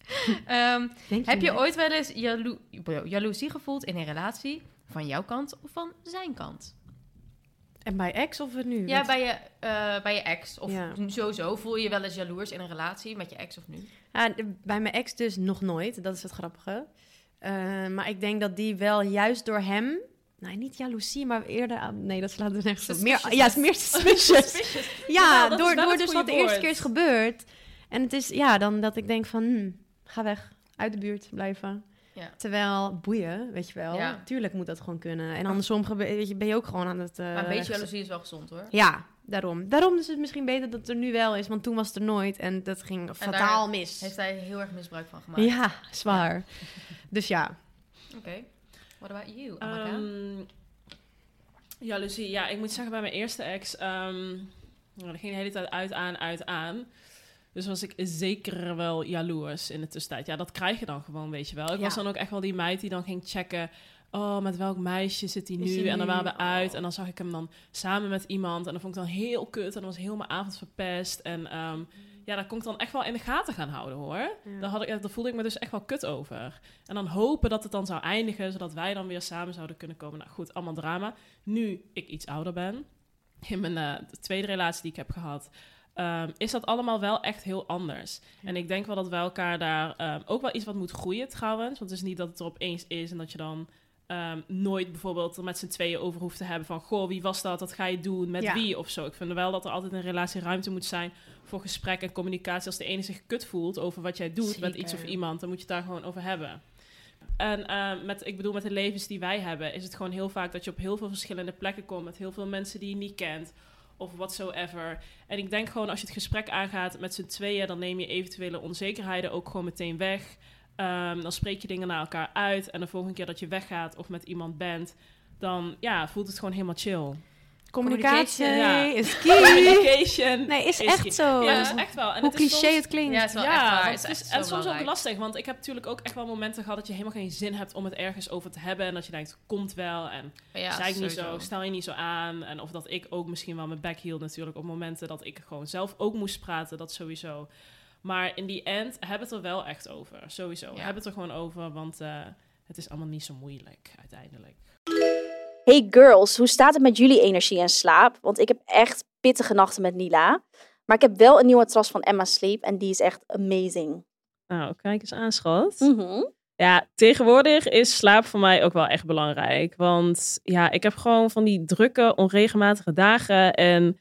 Ehm, heb je next? ooit wel eens jalo jaloezie gevoeld in een relatie van jouw kant of van zijn kant? En bij ex of het nu? Ja, bij je, eh, bij je ex. Of Ja. sowieso, voel je je wel eens jaloers in een relatie met je ex of nu? Ja, de- bij mijn ex dus nog nooit. Dat is het grappige. Eh, maar ik denk dat die wel juist door hem... Nou, niet jaloezie, maar eerder... aan- Nee, dat slaat er nergens op. Meer, ja, is meer suspicious. Ja, is door, door het dus wat de eerste keer is gebeurd. En het is ja, dan dat ik denk van... hmm, ga weg. Uit de buurt blijven. Ja. Terwijl, boeien, weet je wel. Ja. Tuurlijk moet dat gewoon kunnen. En andersom weet je, ben je ook gewoon aan het... eh, maar een beetje rechts- jaloezie is wel gezond hoor. Ja, daarom. Daarom is het misschien beter dat het er nu wel is. Want toen was het er nooit. En dat ging fataal mis. Heeft hij heel erg misbruik van gemaakt. Ja, zwaar. Dus ja. Oké. What about you, Amaka? Ehm jaloezie. Ja, ik moet zeggen, bij mijn eerste ex... ehm nou, dat ging de hele tijd uit, aan, uit, aan. Dus was ik zeker wel jaloers in de tussentijd. Ja, dat krijg je dan gewoon, weet je wel. Ik Ja. was dan ook echt wel die meid die dan ging checken... Oh, met welk meisje zit hij nu? En dan waren we uit. Oh. En dan zag ik hem dan samen met iemand. En dat vond ik dan heel kut. En dan was heel mijn avond verpest. En ehm, ja, daar kon ik dan echt wel in de gaten gaan houden, hoor. Ja. Daar, had ik, daar voelde ik me dus echt wel kut over. En dan hopen dat het dan zou eindigen, zodat wij dan weer samen zouden kunnen komen. Nou goed, allemaal drama. Nu ik iets ouder ben, in mijn eh, de tweede relatie die ik heb gehad, ehm, is dat allemaal wel echt heel anders. En ik denk wel dat wij elkaar daar ehm, ook wel iets wat moet groeien trouwens. Want het is niet dat het er opeens is en dat je dan ehm, nooit bijvoorbeeld er met z'n tweeën over hoeft te hebben van... Goh, wie was dat? Dat ga je doen? Met Ja. wie? Of zo. Ik vind wel dat er altijd een relatie ruimte moet zijn voor gesprek en communicatie. Als de ene zich kut voelt over wat jij doet met iets of iemand, dan moet je het daar gewoon over hebben. En met, ik bedoel, met de levens die wij hebben, is het gewoon heel vaak dat je op heel veel verschillende plekken komt met heel veel mensen die je niet kent of whatsoever. En ik denk gewoon als je het gesprek aangaat met z'n tweeën, dan neem je eventuele onzekerheden ook gewoon meteen weg. Ehm, dan spreek je dingen naar elkaar uit en de volgende keer dat je weggaat of met iemand bent, dan ja, voelt het gewoon helemaal chill. Communicatie Ja. is key. Communication. Nee, is is echt key. zo. Ja, dat is echt wel. En Hoe het is cliché soms- het klinkt. Ja, het is wel ja, echt waar. Het is het is, echt en soms ook lastig, want ik heb natuurlijk ook echt wel momenten gehad dat je helemaal geen zin hebt om het ergens over te hebben. En dat je denkt, komt wel. En Ja, zei ik niet zo, stel je niet zo aan. En of dat ik ook misschien wel mijn back hield natuurlijk op momenten dat ik gewoon zelf ook moest praten, dat sowieso. Maar in die end hebben we het er wel echt over, sowieso. Hebben het er gewoon over, want eh, het is allemaal niet zo moeilijk uiteindelijk. Hey girls, hoe staat het met jullie energie en slaap? Want ik heb echt pittige nachten met Nila. Maar ik heb wel een nieuwe matras van Emma Sleep en die is echt amazing. Nou, kijk eens aan, schat. Mhm. Ja, tegenwoordig is slaap voor mij ook wel echt belangrijk. Want ja, ik heb gewoon van die drukke, onregelmatige dagen. En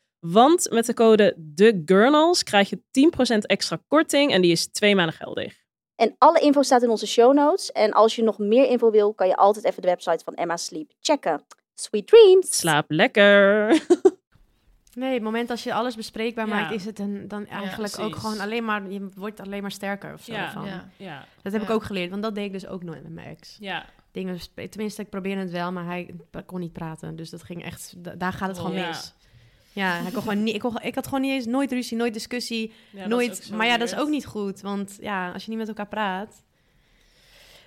Want met de code TheGurnals krijg je 10% extra korting en die is twee maanden geldig. En alle info staat in onze show notes. En als je nog meer info wil, kan je altijd even de website van Emma Sleep checken. Sweet dreams! Slaap lekker. Nee, het moment als je alles bespreekbaar Ja. maakt, is het een, dan eigenlijk ook gewoon alleen maar, je wordt alleen maar sterker of zo. Ja. van. Ja. ja, Dat heb ik ook geleerd, want dat deed ik dus ook nooit met mijn ex. ja. Dingen, tenminste, ik probeerde het wel, maar hij kon niet praten. Dus dat ging echt, da- daar gaat het gewoon Ja. mis. Ja, hij kon gewoon niet, ik, kon, ik had gewoon niet eens nooit ruzie, nooit discussie, Ja, nooit. maar ja, dat is ook niet goed, want ja, als je niet met elkaar praat.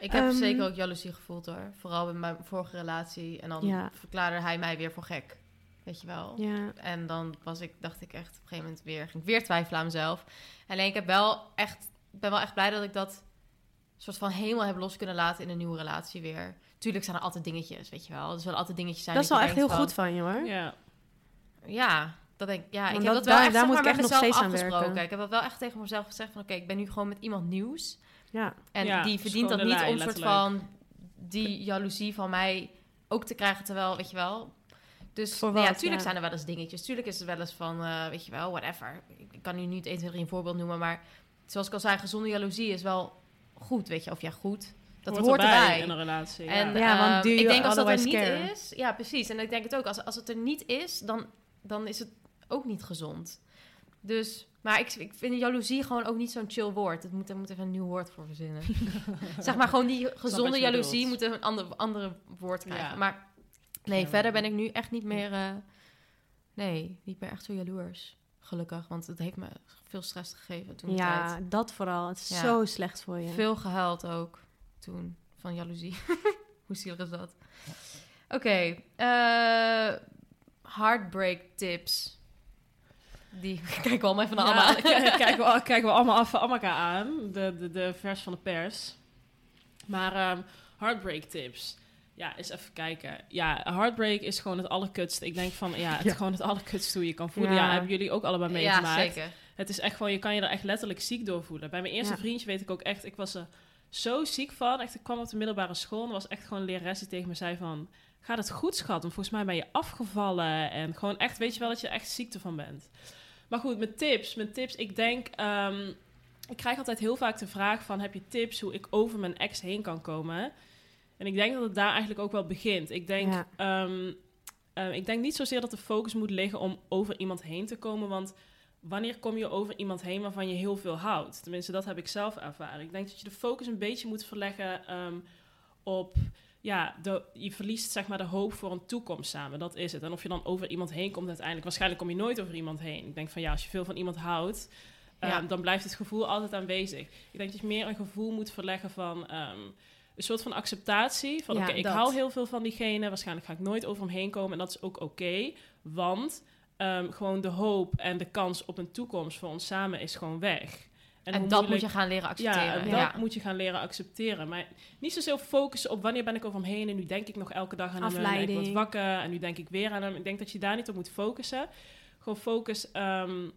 Ik heb Ehm, zeker ook jaloezie gevoeld hoor. Vooral in mijn vorige relatie. En dan Ja. verklaarde hij mij weer voor gek. Weet je wel. Ja, En dan was ik, dacht ik echt op een gegeven moment weer, ging ik weer twijfelen aan mezelf. Alleen ik heb wel echt, ben wel echt blij dat ik dat soort van helemaal heb los kunnen laten in een nieuwe relatie weer. Tuurlijk zijn er altijd dingetjes, weet je wel. Er zullen altijd dingetjes zijn. dat is wel echt heel goed van je hoor. Ja. Ja, dat denk ik. Ja, ik heb dat- dat wel daar- echt daar zeg moet maar, ik met echt nog mezelf steeds aan afgesproken. werken. Ik heb dat wel echt tegen mezelf gezegd van, oké, ik ben nu gewoon met iemand nieuws. Ja, En Ja, die het verdient dat niet om soort van die jaloezie van mij ook te krijgen, terwijl, weet je wel. Dus Voor nou ja, wat, tuurlijk ja. zijn er wel eens dingetjes. Tuurlijk is er wel eens van, eh, weet je wel, whatever. Ik, kan nu niet 1, 2, 3 een voorbeeld noemen, maar zoals ik al zei, gezonde jaloezie is wel goed, weet je. Of ja, goed. Dat hoort, erbij. in een relatie. En ja. Want eh, do ik denk als dat er niet care? is, ja precies. En ik denk het ook, als, als het er niet is, dan, dan is het ook niet gezond. Dus, maar ik, ik vind jaloezie gewoon ook niet zo'n chill woord. Het moet, er moet even een nieuw woord voor verzinnen. zeg maar gewoon die gezonde jaloezie moet een ander, andere woord krijgen. Ja. Maar nee, Ja. verder ben ik nu echt niet meer, eh, nee, niet meer echt zo jaloers. Gelukkig, want het heeft me veel stress gegeven toen. ja tijd. dat vooral. Het is Ja. zo slecht voor je. Veel gehuild ook toen van jaloezie. Hoe zielig is dat? Oké, eh, heartbreak tips. Die kijken we allemaal even naar Ja, allemaal. kijken, we, kijken we allemaal af, allemaal elkaar aan. De, de, de vers van de pers. Maar ehm, heartbreak tips. Ja, eens even kijken. Ja, heartbreak is gewoon het allerkutste. Ik denk van, ja, het is gewoon het allerkutste hoe je kan voelen. Ja, Ja. hebben jullie ook allebei ja, meegemaakt. zeker. Het is echt gewoon, je kan je er echt letterlijk ziek door voelen. Bij mijn eerste Ja. vriendje weet ik ook echt, ik was er zo ziek van. Echt, ik kwam op de middelbare school en er was echt gewoon een lerares die tegen me zei van... Gaat het goed, schat? Want volgens mij ben je afgevallen. En gewoon echt, weet je wel dat je er echt ziekte van bent. Maar goed, met tips. Met tips, ik denk... ehm, ik krijg altijd heel vaak de vraag van... Heb je tips hoe ik over mijn ex heen kan komen? En ik denk dat het daar eigenlijk ook wel begint. Ik denk... Ja. ehm, eh, ik denk niet zozeer dat de focus moet liggen om over iemand heen te komen. Want wanneer kom je over iemand heen waarvan je heel veel houdt? Tenminste, dat heb ik zelf ervaren. Ik denk dat je de focus een beetje moet verleggen ehm, op... Ja, de, je verliest zeg maar de hoop voor een toekomst samen. Dat is het. En of je dan over iemand heen komt uiteindelijk... Waarschijnlijk kom je nooit over iemand heen. Ik denk van ja, als je veel van iemand houdt... ehm, dan blijft het gevoel altijd aanwezig. Ik denk dat je meer een gevoel moet verleggen van... ehm, een soort van acceptatie. Van Ja, oké, ik hou heel veel van diegene. Waarschijnlijk ga ik nooit over hem heen komen. En dat is ook oké. want ehm, gewoon de hoop en de kans op een toekomst voor ons samen is gewoon weg. En, dat moet je gaan leren accepteren. ja, en Ja, dat moet je gaan leren accepteren. Maar niet zozeer focussen op wanneer ben ik over hem heen... en nu denk ik nog elke dag aan hem en ik word wakker... en nu denk ik weer aan hem. Ik denk dat je daar niet op moet focussen. Gewoon focus ehm,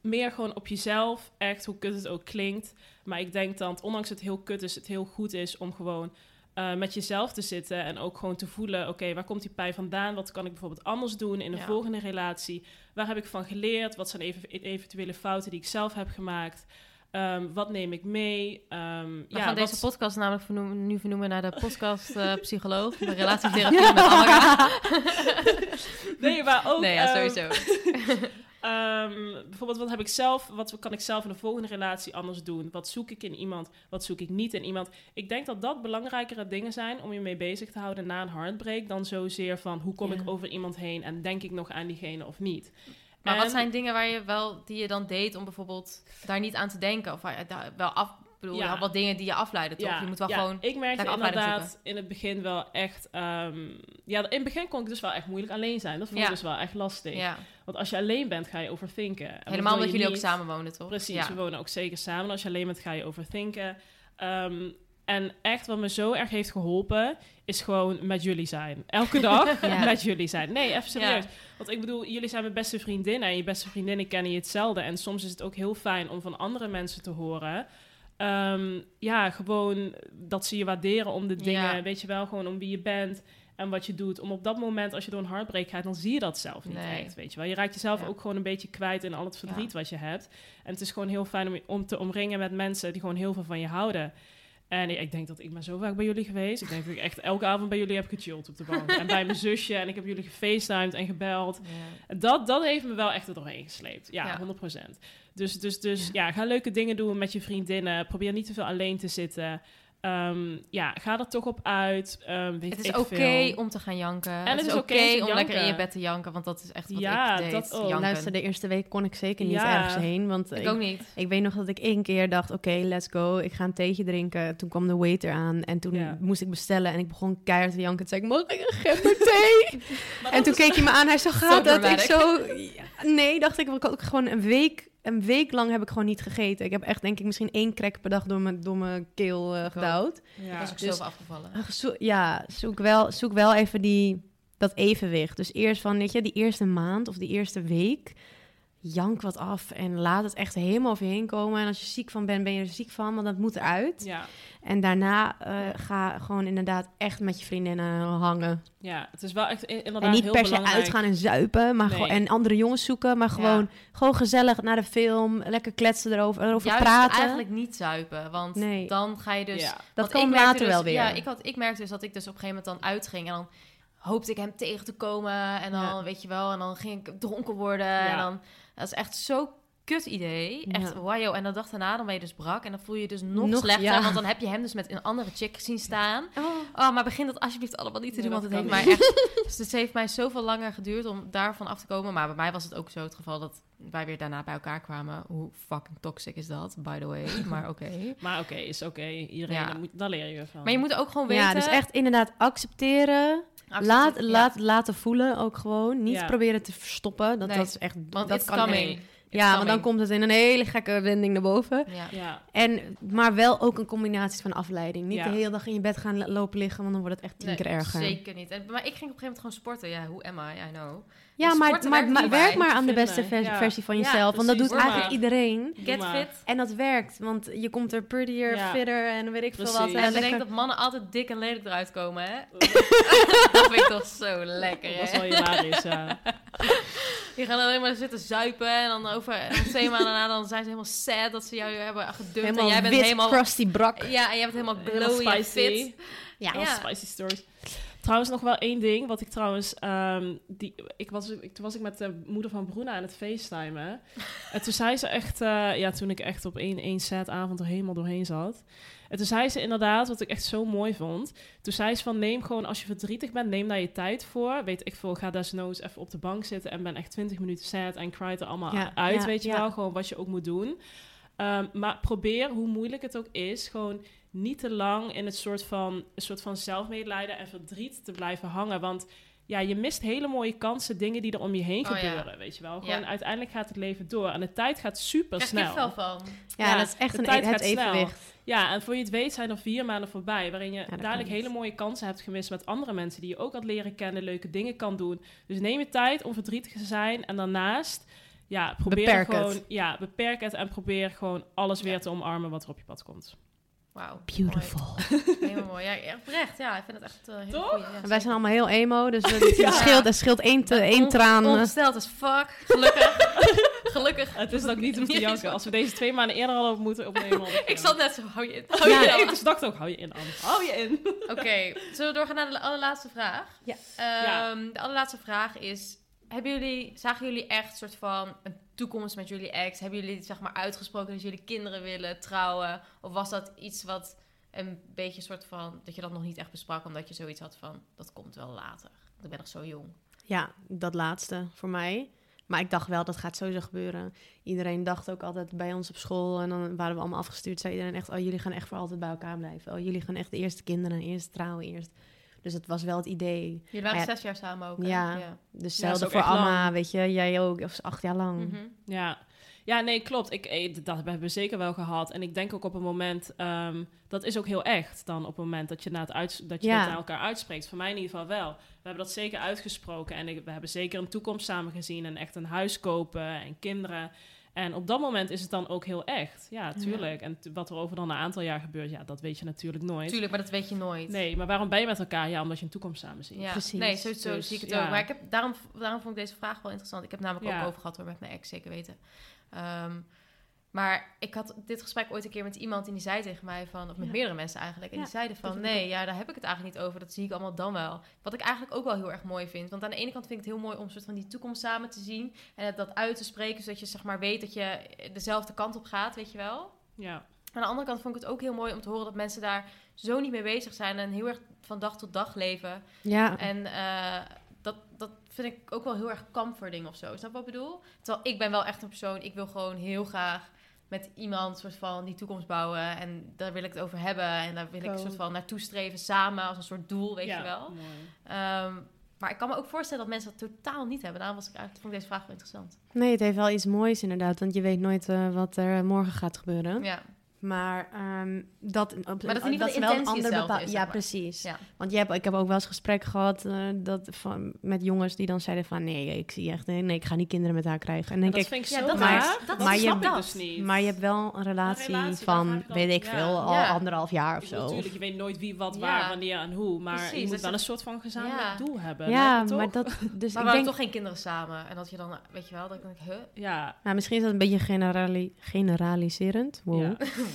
meer gewoon op jezelf. Echt, hoe kut het ook klinkt. Maar ik denk dat, ondanks het heel kut is... het heel goed is om gewoon... eh, met jezelf te zitten en ook gewoon te voelen... oké, waar komt die pijn vandaan? Wat kan ik bijvoorbeeld anders doen in een Ja. volgende relatie? Waar heb ik van geleerd? Wat zijn even, eventuele fouten die ik zelf heb gemaakt? Ehm, wat neem ik mee? Ehm, We ja, gaan deze podcast namelijk vernoemen, nu vernoemen naar de podcast eh, psycholoog. De relatietherapie met Amara. Nee, maar ook... Nee, ja, ehm, sowieso. bijvoorbeeld, wat heb ik zelf... Wat kan ik zelf in de volgende relatie anders doen? Wat zoek ik in iemand? Wat zoek ik niet in iemand? Ik denk dat dat belangrijkere dingen zijn... om je mee bezig te houden na een heartbreak... dan zozeer van, hoe kom Ja. ik over iemand heen... en denk ik nog aan diegene of niet? Maar wat zijn dingen waar je wel, die je dan deed om bijvoorbeeld daar niet aan te denken? Of waar je daar wel af, bedoel, Ja. wat dingen die je afleiden, toch? je moet wel gewoon... ik merkte inderdaad in het begin wel echt... ehm, ja, in het begin kon ik dus wel echt moeilijk alleen zijn. Dat vond ik Ja. dus wel echt lastig. Ja, Want als je alleen bent, ga je overthinken. En dat helemaal omdat jullie ook samen wonen, toch? Precies, Ja. we wonen ook zeker samen. Als je alleen bent, ga je overthinken. Ehm, en echt wat me zo erg heeft geholpen, is gewoon met jullie zijn. Elke dag Ja. met jullie zijn. Nee, even serieus. Ja. Want ik bedoel, jullie zijn mijn beste vriendinnen. En je beste vriendinnen kennen je hetzelfde. En soms is het ook heel fijn om van andere mensen te horen. Ehm, ja, gewoon dat ze je waarderen om de dingen. Ja. Weet je wel, gewoon om wie je bent. en wat je doet. Om op dat moment, als je door een heartbreak gaat, dan zie je dat zelf niet Nee. echt, weet je wel. Je raakt jezelf Ja. ook gewoon een beetje kwijt in al het verdriet wat je hebt. En het is gewoon heel fijn om, om te omringen met mensen die gewoon heel veel van je houden. En ik, denk dat ik ben zo vaak bij jullie geweest. Ik denk dat ik echt elke avond bij jullie heb gechilled op de bank. en bij mijn zusje. En ik heb jullie gefacetimed en gebeld. Ja. En Dat, dat heeft me wel echt er doorheen gesleept. Ja, Ja. 100%. Dus, dus, dus ja. ga leuke dingen doen met je vriendinnen. Probeer niet te veel alleen te zitten. Ehm, ja, ga er toch op uit. Ehm, weet Het is oké om te gaan janken. het het is is oké om lekker in je bed te janken, want dat is echt wat Ja, ik deed. dat janken. Luister, de eerste week kon ik zeker niet Ja. ergens heen. Want ik ik, ook niet. ik weet nog dat ik één keer dacht, oké, let's go. Ik ga een theetje drinken. Toen kwam de waiter aan en toen Ja. moest ik bestellen. En ik begon keihard te janken. Toen zei ik, mag ik een gemberthee? en toen keek hij me aan. Hij zo, gaat dat? Ik zo, nee, dacht ik. Ik had ook gewoon een week, een week lang heb ik gewoon niet gegeten. Ik heb echt, denk ik, misschien één crack per dag door mijn, door mijn keel ook. gedouwd. Ik Ja. was ook dus- zo afgevallen. Zo- ja, zoek wel, zoek wel even die, dat evenwicht. Dus eerst van, weet je, die eerste maand of die eerste week, jank wat af en laat het echt helemaal over je heen komen. En als je ziek van bent, ben je er ziek van, want dat moet eruit. Ja. En daarna eh, ga gewoon inderdaad echt met je vriendinnen hangen. ja, het is wel echt inderdaad en niet heel per se belangrijk. uitgaan en zuipen, maar Nee. gewoon, en andere jongens zoeken, maar gewoon, gewoon gezellig naar de film, lekker kletsen erover, erover Juist praten. eigenlijk niet zuipen, want Nee. dan ga je dus... Ja. Dat kan later dus- wel weer. Ja, ik, had, ik merkte dus dat ik dus op een gegeven moment dan uitging en dan hoopte ik hem tegen te komen en dan, Ja. weet je wel, en dan ging ik dronken worden Ja. en dan... Dat is echt zo kut idee. Echt, Ja. wow. En de dag daarna dan ben je dus brak en dan voel je je dus nog, Nog- slechter, ja. want dan heb je hem dus met een andere chick zien staan. Oh. Oh, maar begin dat alsjeblieft allemaal niet te Nee, doen, want het heeft mij echt... Dus het heeft mij zoveel langer geduurd om daarvan af te komen. Maar bij mij was het ook zo het geval dat wij weer daarna bij elkaar kwamen. Hoe fucking toxic is dat, by the way. Maar oké. Maar oké, is oké. Iedereen, Ja. daar moet, daar leer je van. Maar je moet ook gewoon weten... Ja, dus echt inderdaad accepteren. accepte- Laat, ja. laat, laten voelen ook gewoon. Niet Ja. proberen te verstoppen. Dat, Nee, dat is echt... Want dat kan coming. Ja, want dan komt het in een hele gekke wending naar boven. Ja. Ja, En, maar wel ook een combinatie van afleiding. Niet Ja. de hele dag in je bed gaan lo- lopen liggen, want dan wordt het echt tien Nee, keer erger. Zeker niet. En, maar ik ging op een gegeven moment gewoon sporten. Ja, hoe am I? I know. Ja, Dus maar, maar, werk maar aan de beste vers- ja. versie van Ja, jezelf. want dat doet Doe eigenlijk maar. iedereen. Get fit. En dat werkt, want je komt er prettier, Ja. fitter en weet ik veel wat. En En lekker- denkt dat mannen altijd dik en lelijk eruit komen, hè? dat vind ik toch zo lekker, dat is hè? wel hilarisch, ja. Die gaan alleen maar zitten zuipen en dan over twee maanden daarna dan zijn ze helemaal sad dat ze jou hebben gedumpt. helemaal en jij bent wit, helemaal... crusty brak. Ja, en jij bent helemaal Helemaal glowy en spicy. fit. Ja. Heel Ja. spicy stories. Trouwens, nog wel één ding. Wat ik trouwens... ehm, die, ik was, ik, toen was ik met de moeder van Bruna aan het facetimen. en toen zei ze echt... eh, ja, toen ik echt op één, één set avond er helemaal doorheen zat. En toen zei ze inderdaad, wat ik echt zo mooi vond. Toen zei ze van, neem gewoon als je verdrietig bent, neem daar je tijd voor. Weet ik veel, ga desnoods even op de bank zitten... en ben echt 20 minuten sad en cry er allemaal Ja, uit, ja, weet je ja. wel. Gewoon wat je ook moet doen. Ehm, maar probeer, hoe moeilijk het ook is, gewoon niet te lang in het soort van, een soort van zelfmedelijden en verdriet te blijven hangen. Want ja, je mist hele mooie kansen, dingen die er om je heen Oh, ja. gebeuren, weet je wel. Gewoon Ja. uiteindelijk gaat het leven door en de tijd gaat super snel. veel van. Ja, Ja, dat is echt de een, tijd het gaat snel. evenwicht. Ja, en voor je het weet zijn er vier maanden voorbij, waarin je dadelijk hele mooie kansen hebt gemist met andere mensen die je ook had leren kennen, leuke dingen kan doen. Dus neem je tijd om verdrietig te zijn en daarnaast, ja, probeer Beperk gewoon, het. ja, beperk het en probeer gewoon alles weer Ja. te omarmen wat er op je pad komt. Wauw. Beautiful. Mooi. Helemaal mooi. Ja, echt oprecht. Ja, ik vind het echt uh, heel Toch? goeie. Ja, Wij zijn allemaal heel emo, dus het Ja. scheelt, het scheelt één, te, één On- traan. eh. Ongesteld as fuck. Gelukkig. Gelukkig. Het is ook niet om te janken. Als we deze twee maanden eerder hadden moeten opnemen. Ik zat net zo, hou je in. Hou Ja, je in. ik dus dacht ook, hou je in, Anne. Hou je in. Oké, zullen we doorgaan naar de allerlaatste vraag? Ja. Ehm, De allerlaatste vraag is... Hebben jullie, zagen jullie echt soort van een toekomst met jullie ex? Hebben jullie zeg maar uitgesproken dat jullie kinderen willen trouwen? Of was dat iets wat een beetje soort van... Dat je dat nog niet echt besprak omdat je zoiets had van... Dat komt wel later. Ik ben nog zo jong. Ja, dat laatste voor mij. Maar ik dacht wel, dat gaat sowieso gebeuren. Iedereen dacht ook altijd bij ons op school. En dan waren we allemaal afgestuurd. Zei iedereen echt, oh, jullie gaan echt voor altijd bij elkaar blijven. Oh, jullie gaan echt de eerste kinderen, eerst trouwen, eerst. Dus dat was wel het idee. Jullie waren ja, zes jaar samen ook, hè? ja. ja. Dus voor lang. weet je. Jij ook, of acht jaar lang. Mhm. Ja. ja, nee, klopt. Ik, eh, dat hebben we zeker wel gehad. En ik denk ook op een moment... ehm, dat is ook heel echt dan op het moment dat je, na het uit, dat, je Ja. dat naar elkaar uitspreekt. Voor mij in ieder geval wel. We hebben dat zeker uitgesproken. En ik- we hebben zeker een toekomst samen gezien. En echt een huis kopen en kinderen. En op dat moment is het dan ook heel echt. Ja, tuurlijk. En wat er over dan een aantal jaar gebeurt, ja, dat weet je natuurlijk nooit. Tuurlijk, maar dat weet je nooit. Nee, maar waarom ben je met elkaar? Ja, omdat je een toekomst samen ziet. Ja, Precies. nee, zo, zo Dus, zie ik het ja. ook. Maar ik heb, daarom, daarom vond ik deze vraag wel interessant. Ik heb namelijk Ja. ook over gehad hoor, met mijn ex, zeker weten. Ehm, maar ik had dit gesprek ooit een keer met iemand en die zei tegen mij van, of met Ja. meerdere mensen eigenlijk, en Ja, die zeiden van, ik nee, ja, daar heb ik het eigenlijk niet over. Dat zie ik allemaal dan wel. Wat ik eigenlijk ook wel heel erg mooi vind. Want aan de ene kant vind ik het heel mooi om soort van die toekomst samen te zien en het dat uit te spreken, zodat je zeg maar weet dat je dezelfde kant op gaat, weet je wel. Ja. Aan de andere kant vond ik het ook heel mooi om te horen dat mensen daar zo niet mee bezig zijn en heel erg van dag tot dag leven. Ja, En eh, dat, dat vind ik ook wel heel erg comforting of zo. Snap wat ik bedoel? Terwijl ik ben wel echt een persoon, ik wil gewoon heel graag met iemand soort van die toekomst bouwen. En daar wil ik het over hebben. En daar wil ik een soort van naartoe streven samen als een soort doel, weet ja, je wel. Ehm, maar ik kan me ook voorstellen dat mensen dat totaal niet hebben. Daarom was ik eigenlijk, vond ik deze vraag wel interessant. nee, het heeft wel iets moois inderdaad. Want je weet nooit eh, wat er morgen gaat gebeuren. Ja, Maar ehm, dat, op, Maar dat in ieder geval de wel een ander hetzelfde bepaal- is, Ja, zeg maar. precies. Ja. Want je hebt, ik heb ook wel eens gesprek gehad eh, dat van, met jongens die dan zeiden van... nee, ik zie echt... nee, ik ga niet kinderen met haar krijgen. En dan dat denk ik, vind ik Ja, dat is- dat dat maar je- ik dat. dus niet. maar je hebt wel een relatie, van, dan- weet ik ja. veel, al Ja. anderhalf jaar of zo. Natuurlijk, je weet nooit wie, wat, Ja. waar, wanneer en hoe. Maar Precies, je moet dus wel dat- een soort van gezamenlijk Ja. doel hebben. Ja, maar toch? dat... Dus maar ik denk, toch geen kinderen samen. En dat je dan, weet je wel, dat ik denk, huh? Ja, nou, misschien is dat een beetje generali generaliserend. Wow.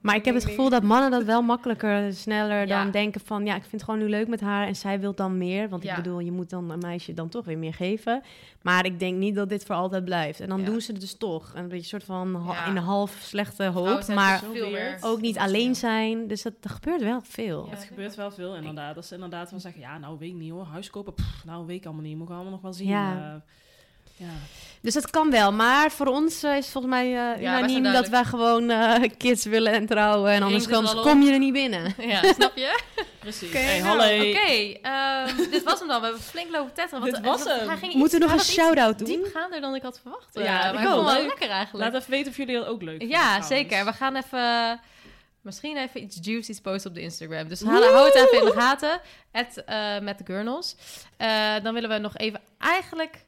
Maar ik heb het gevoel dat mannen dat wel makkelijker, sneller Ja. dan denken van... ja, ik vind het gewoon nu leuk met haar en zij wil dan meer. Want Ja. ik bedoel, je moet dan een meisje dan toch weer meer geven. Maar ik denk niet dat dit voor altijd blijft. En dan Ja. doen ze het dus toch. Een beetje soort van ha- Ja. in een half slechte hoop. Maar dus veel meer ook niet alleen zijn. Dus dat, er gebeurt wel veel. Ja. het gebeurt wel veel inderdaad. Dat ze inderdaad wel zeggen, ja, nou weet ik niet hoor. Huis kopen, pff, nou weet ik allemaal niet. Moet ik allemaal nog wel zien. Ja. Ja. Dus dat kan wel. Maar voor ons eh, is volgens mij eh unaniem dat wij gewoon eh, kids willen en trouwen. En anders er kom je er niet binnen. Ja, snap je? Precies. Oké, hey, nou, hallo. Oké, ehm, dit was hem dan. We hebben flink lopen tetteren. want, Dit was hem. hij ging Moeten we nog een shout-out doen? diepgaander dan ik had verwacht. Ja, ik maar ik vond wel lekker eigenlijk. Laat even weten of jullie dat ook leuk vinden. ja, trouwens. zeker. We gaan even... Misschien even iets juicy's posten op de Instagram. Dus hou hou het even in de gaten. At, met de Gurnals. Eh, dan willen we nog even eigenlijk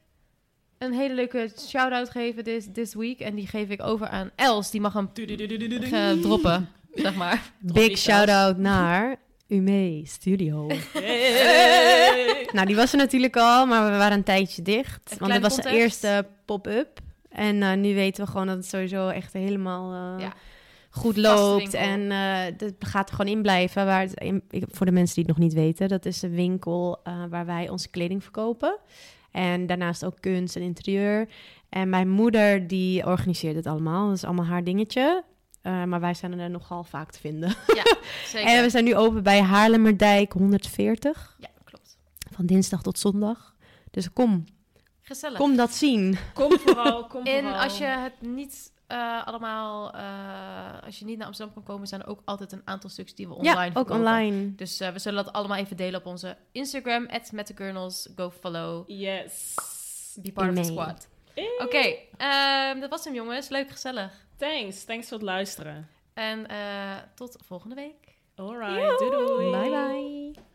een hele leuke shout-out geven this, this week. En die geef ik over aan Els. Die mag hem eh, droppen, zeg maar. Big shout-out naar Ume Studio. Hey. nou, die was er natuurlijk al, maar we waren een tijdje dicht. Want het was de eerste pop-up. En eh, nu weten we gewoon dat het sowieso echt helemaal eh, Ja. goed loopt. En eh het gaat er gewoon in blijven. Waar het, in- ik- voor de mensen die het nog niet weten, dat is een winkel eh, waar wij onze kleding verkopen. En daarnaast ook kunst en interieur. En mijn moeder die organiseert het allemaal. Dat is allemaal haar dingetje. Eh, maar wij zijn er nogal vaak te vinden. Zeker. En we zijn nu open bij Haarlemmerdijk 140. Ja, klopt. Van dinsdag tot zondag. Dus kom, Gezellig. kom dat zien. Kom vooral, kom En vooral. als je het niet eh, allemaal, eh, als je niet naar Amsterdam kan komen, zijn er ook altijd een aantal stuks die we online ja, ook verkopen. online. Dus eh, we zullen dat allemaal even delen op onze Instagram, @metthegurnals. Go follow, Yes. be part of the squad. Hey. Oké, ehm, dat was hem jongens. Leuk, gezellig. Thanks. Thanks voor het luisteren. En eh, tot volgende week. Alright. Doei doei. Bye bye.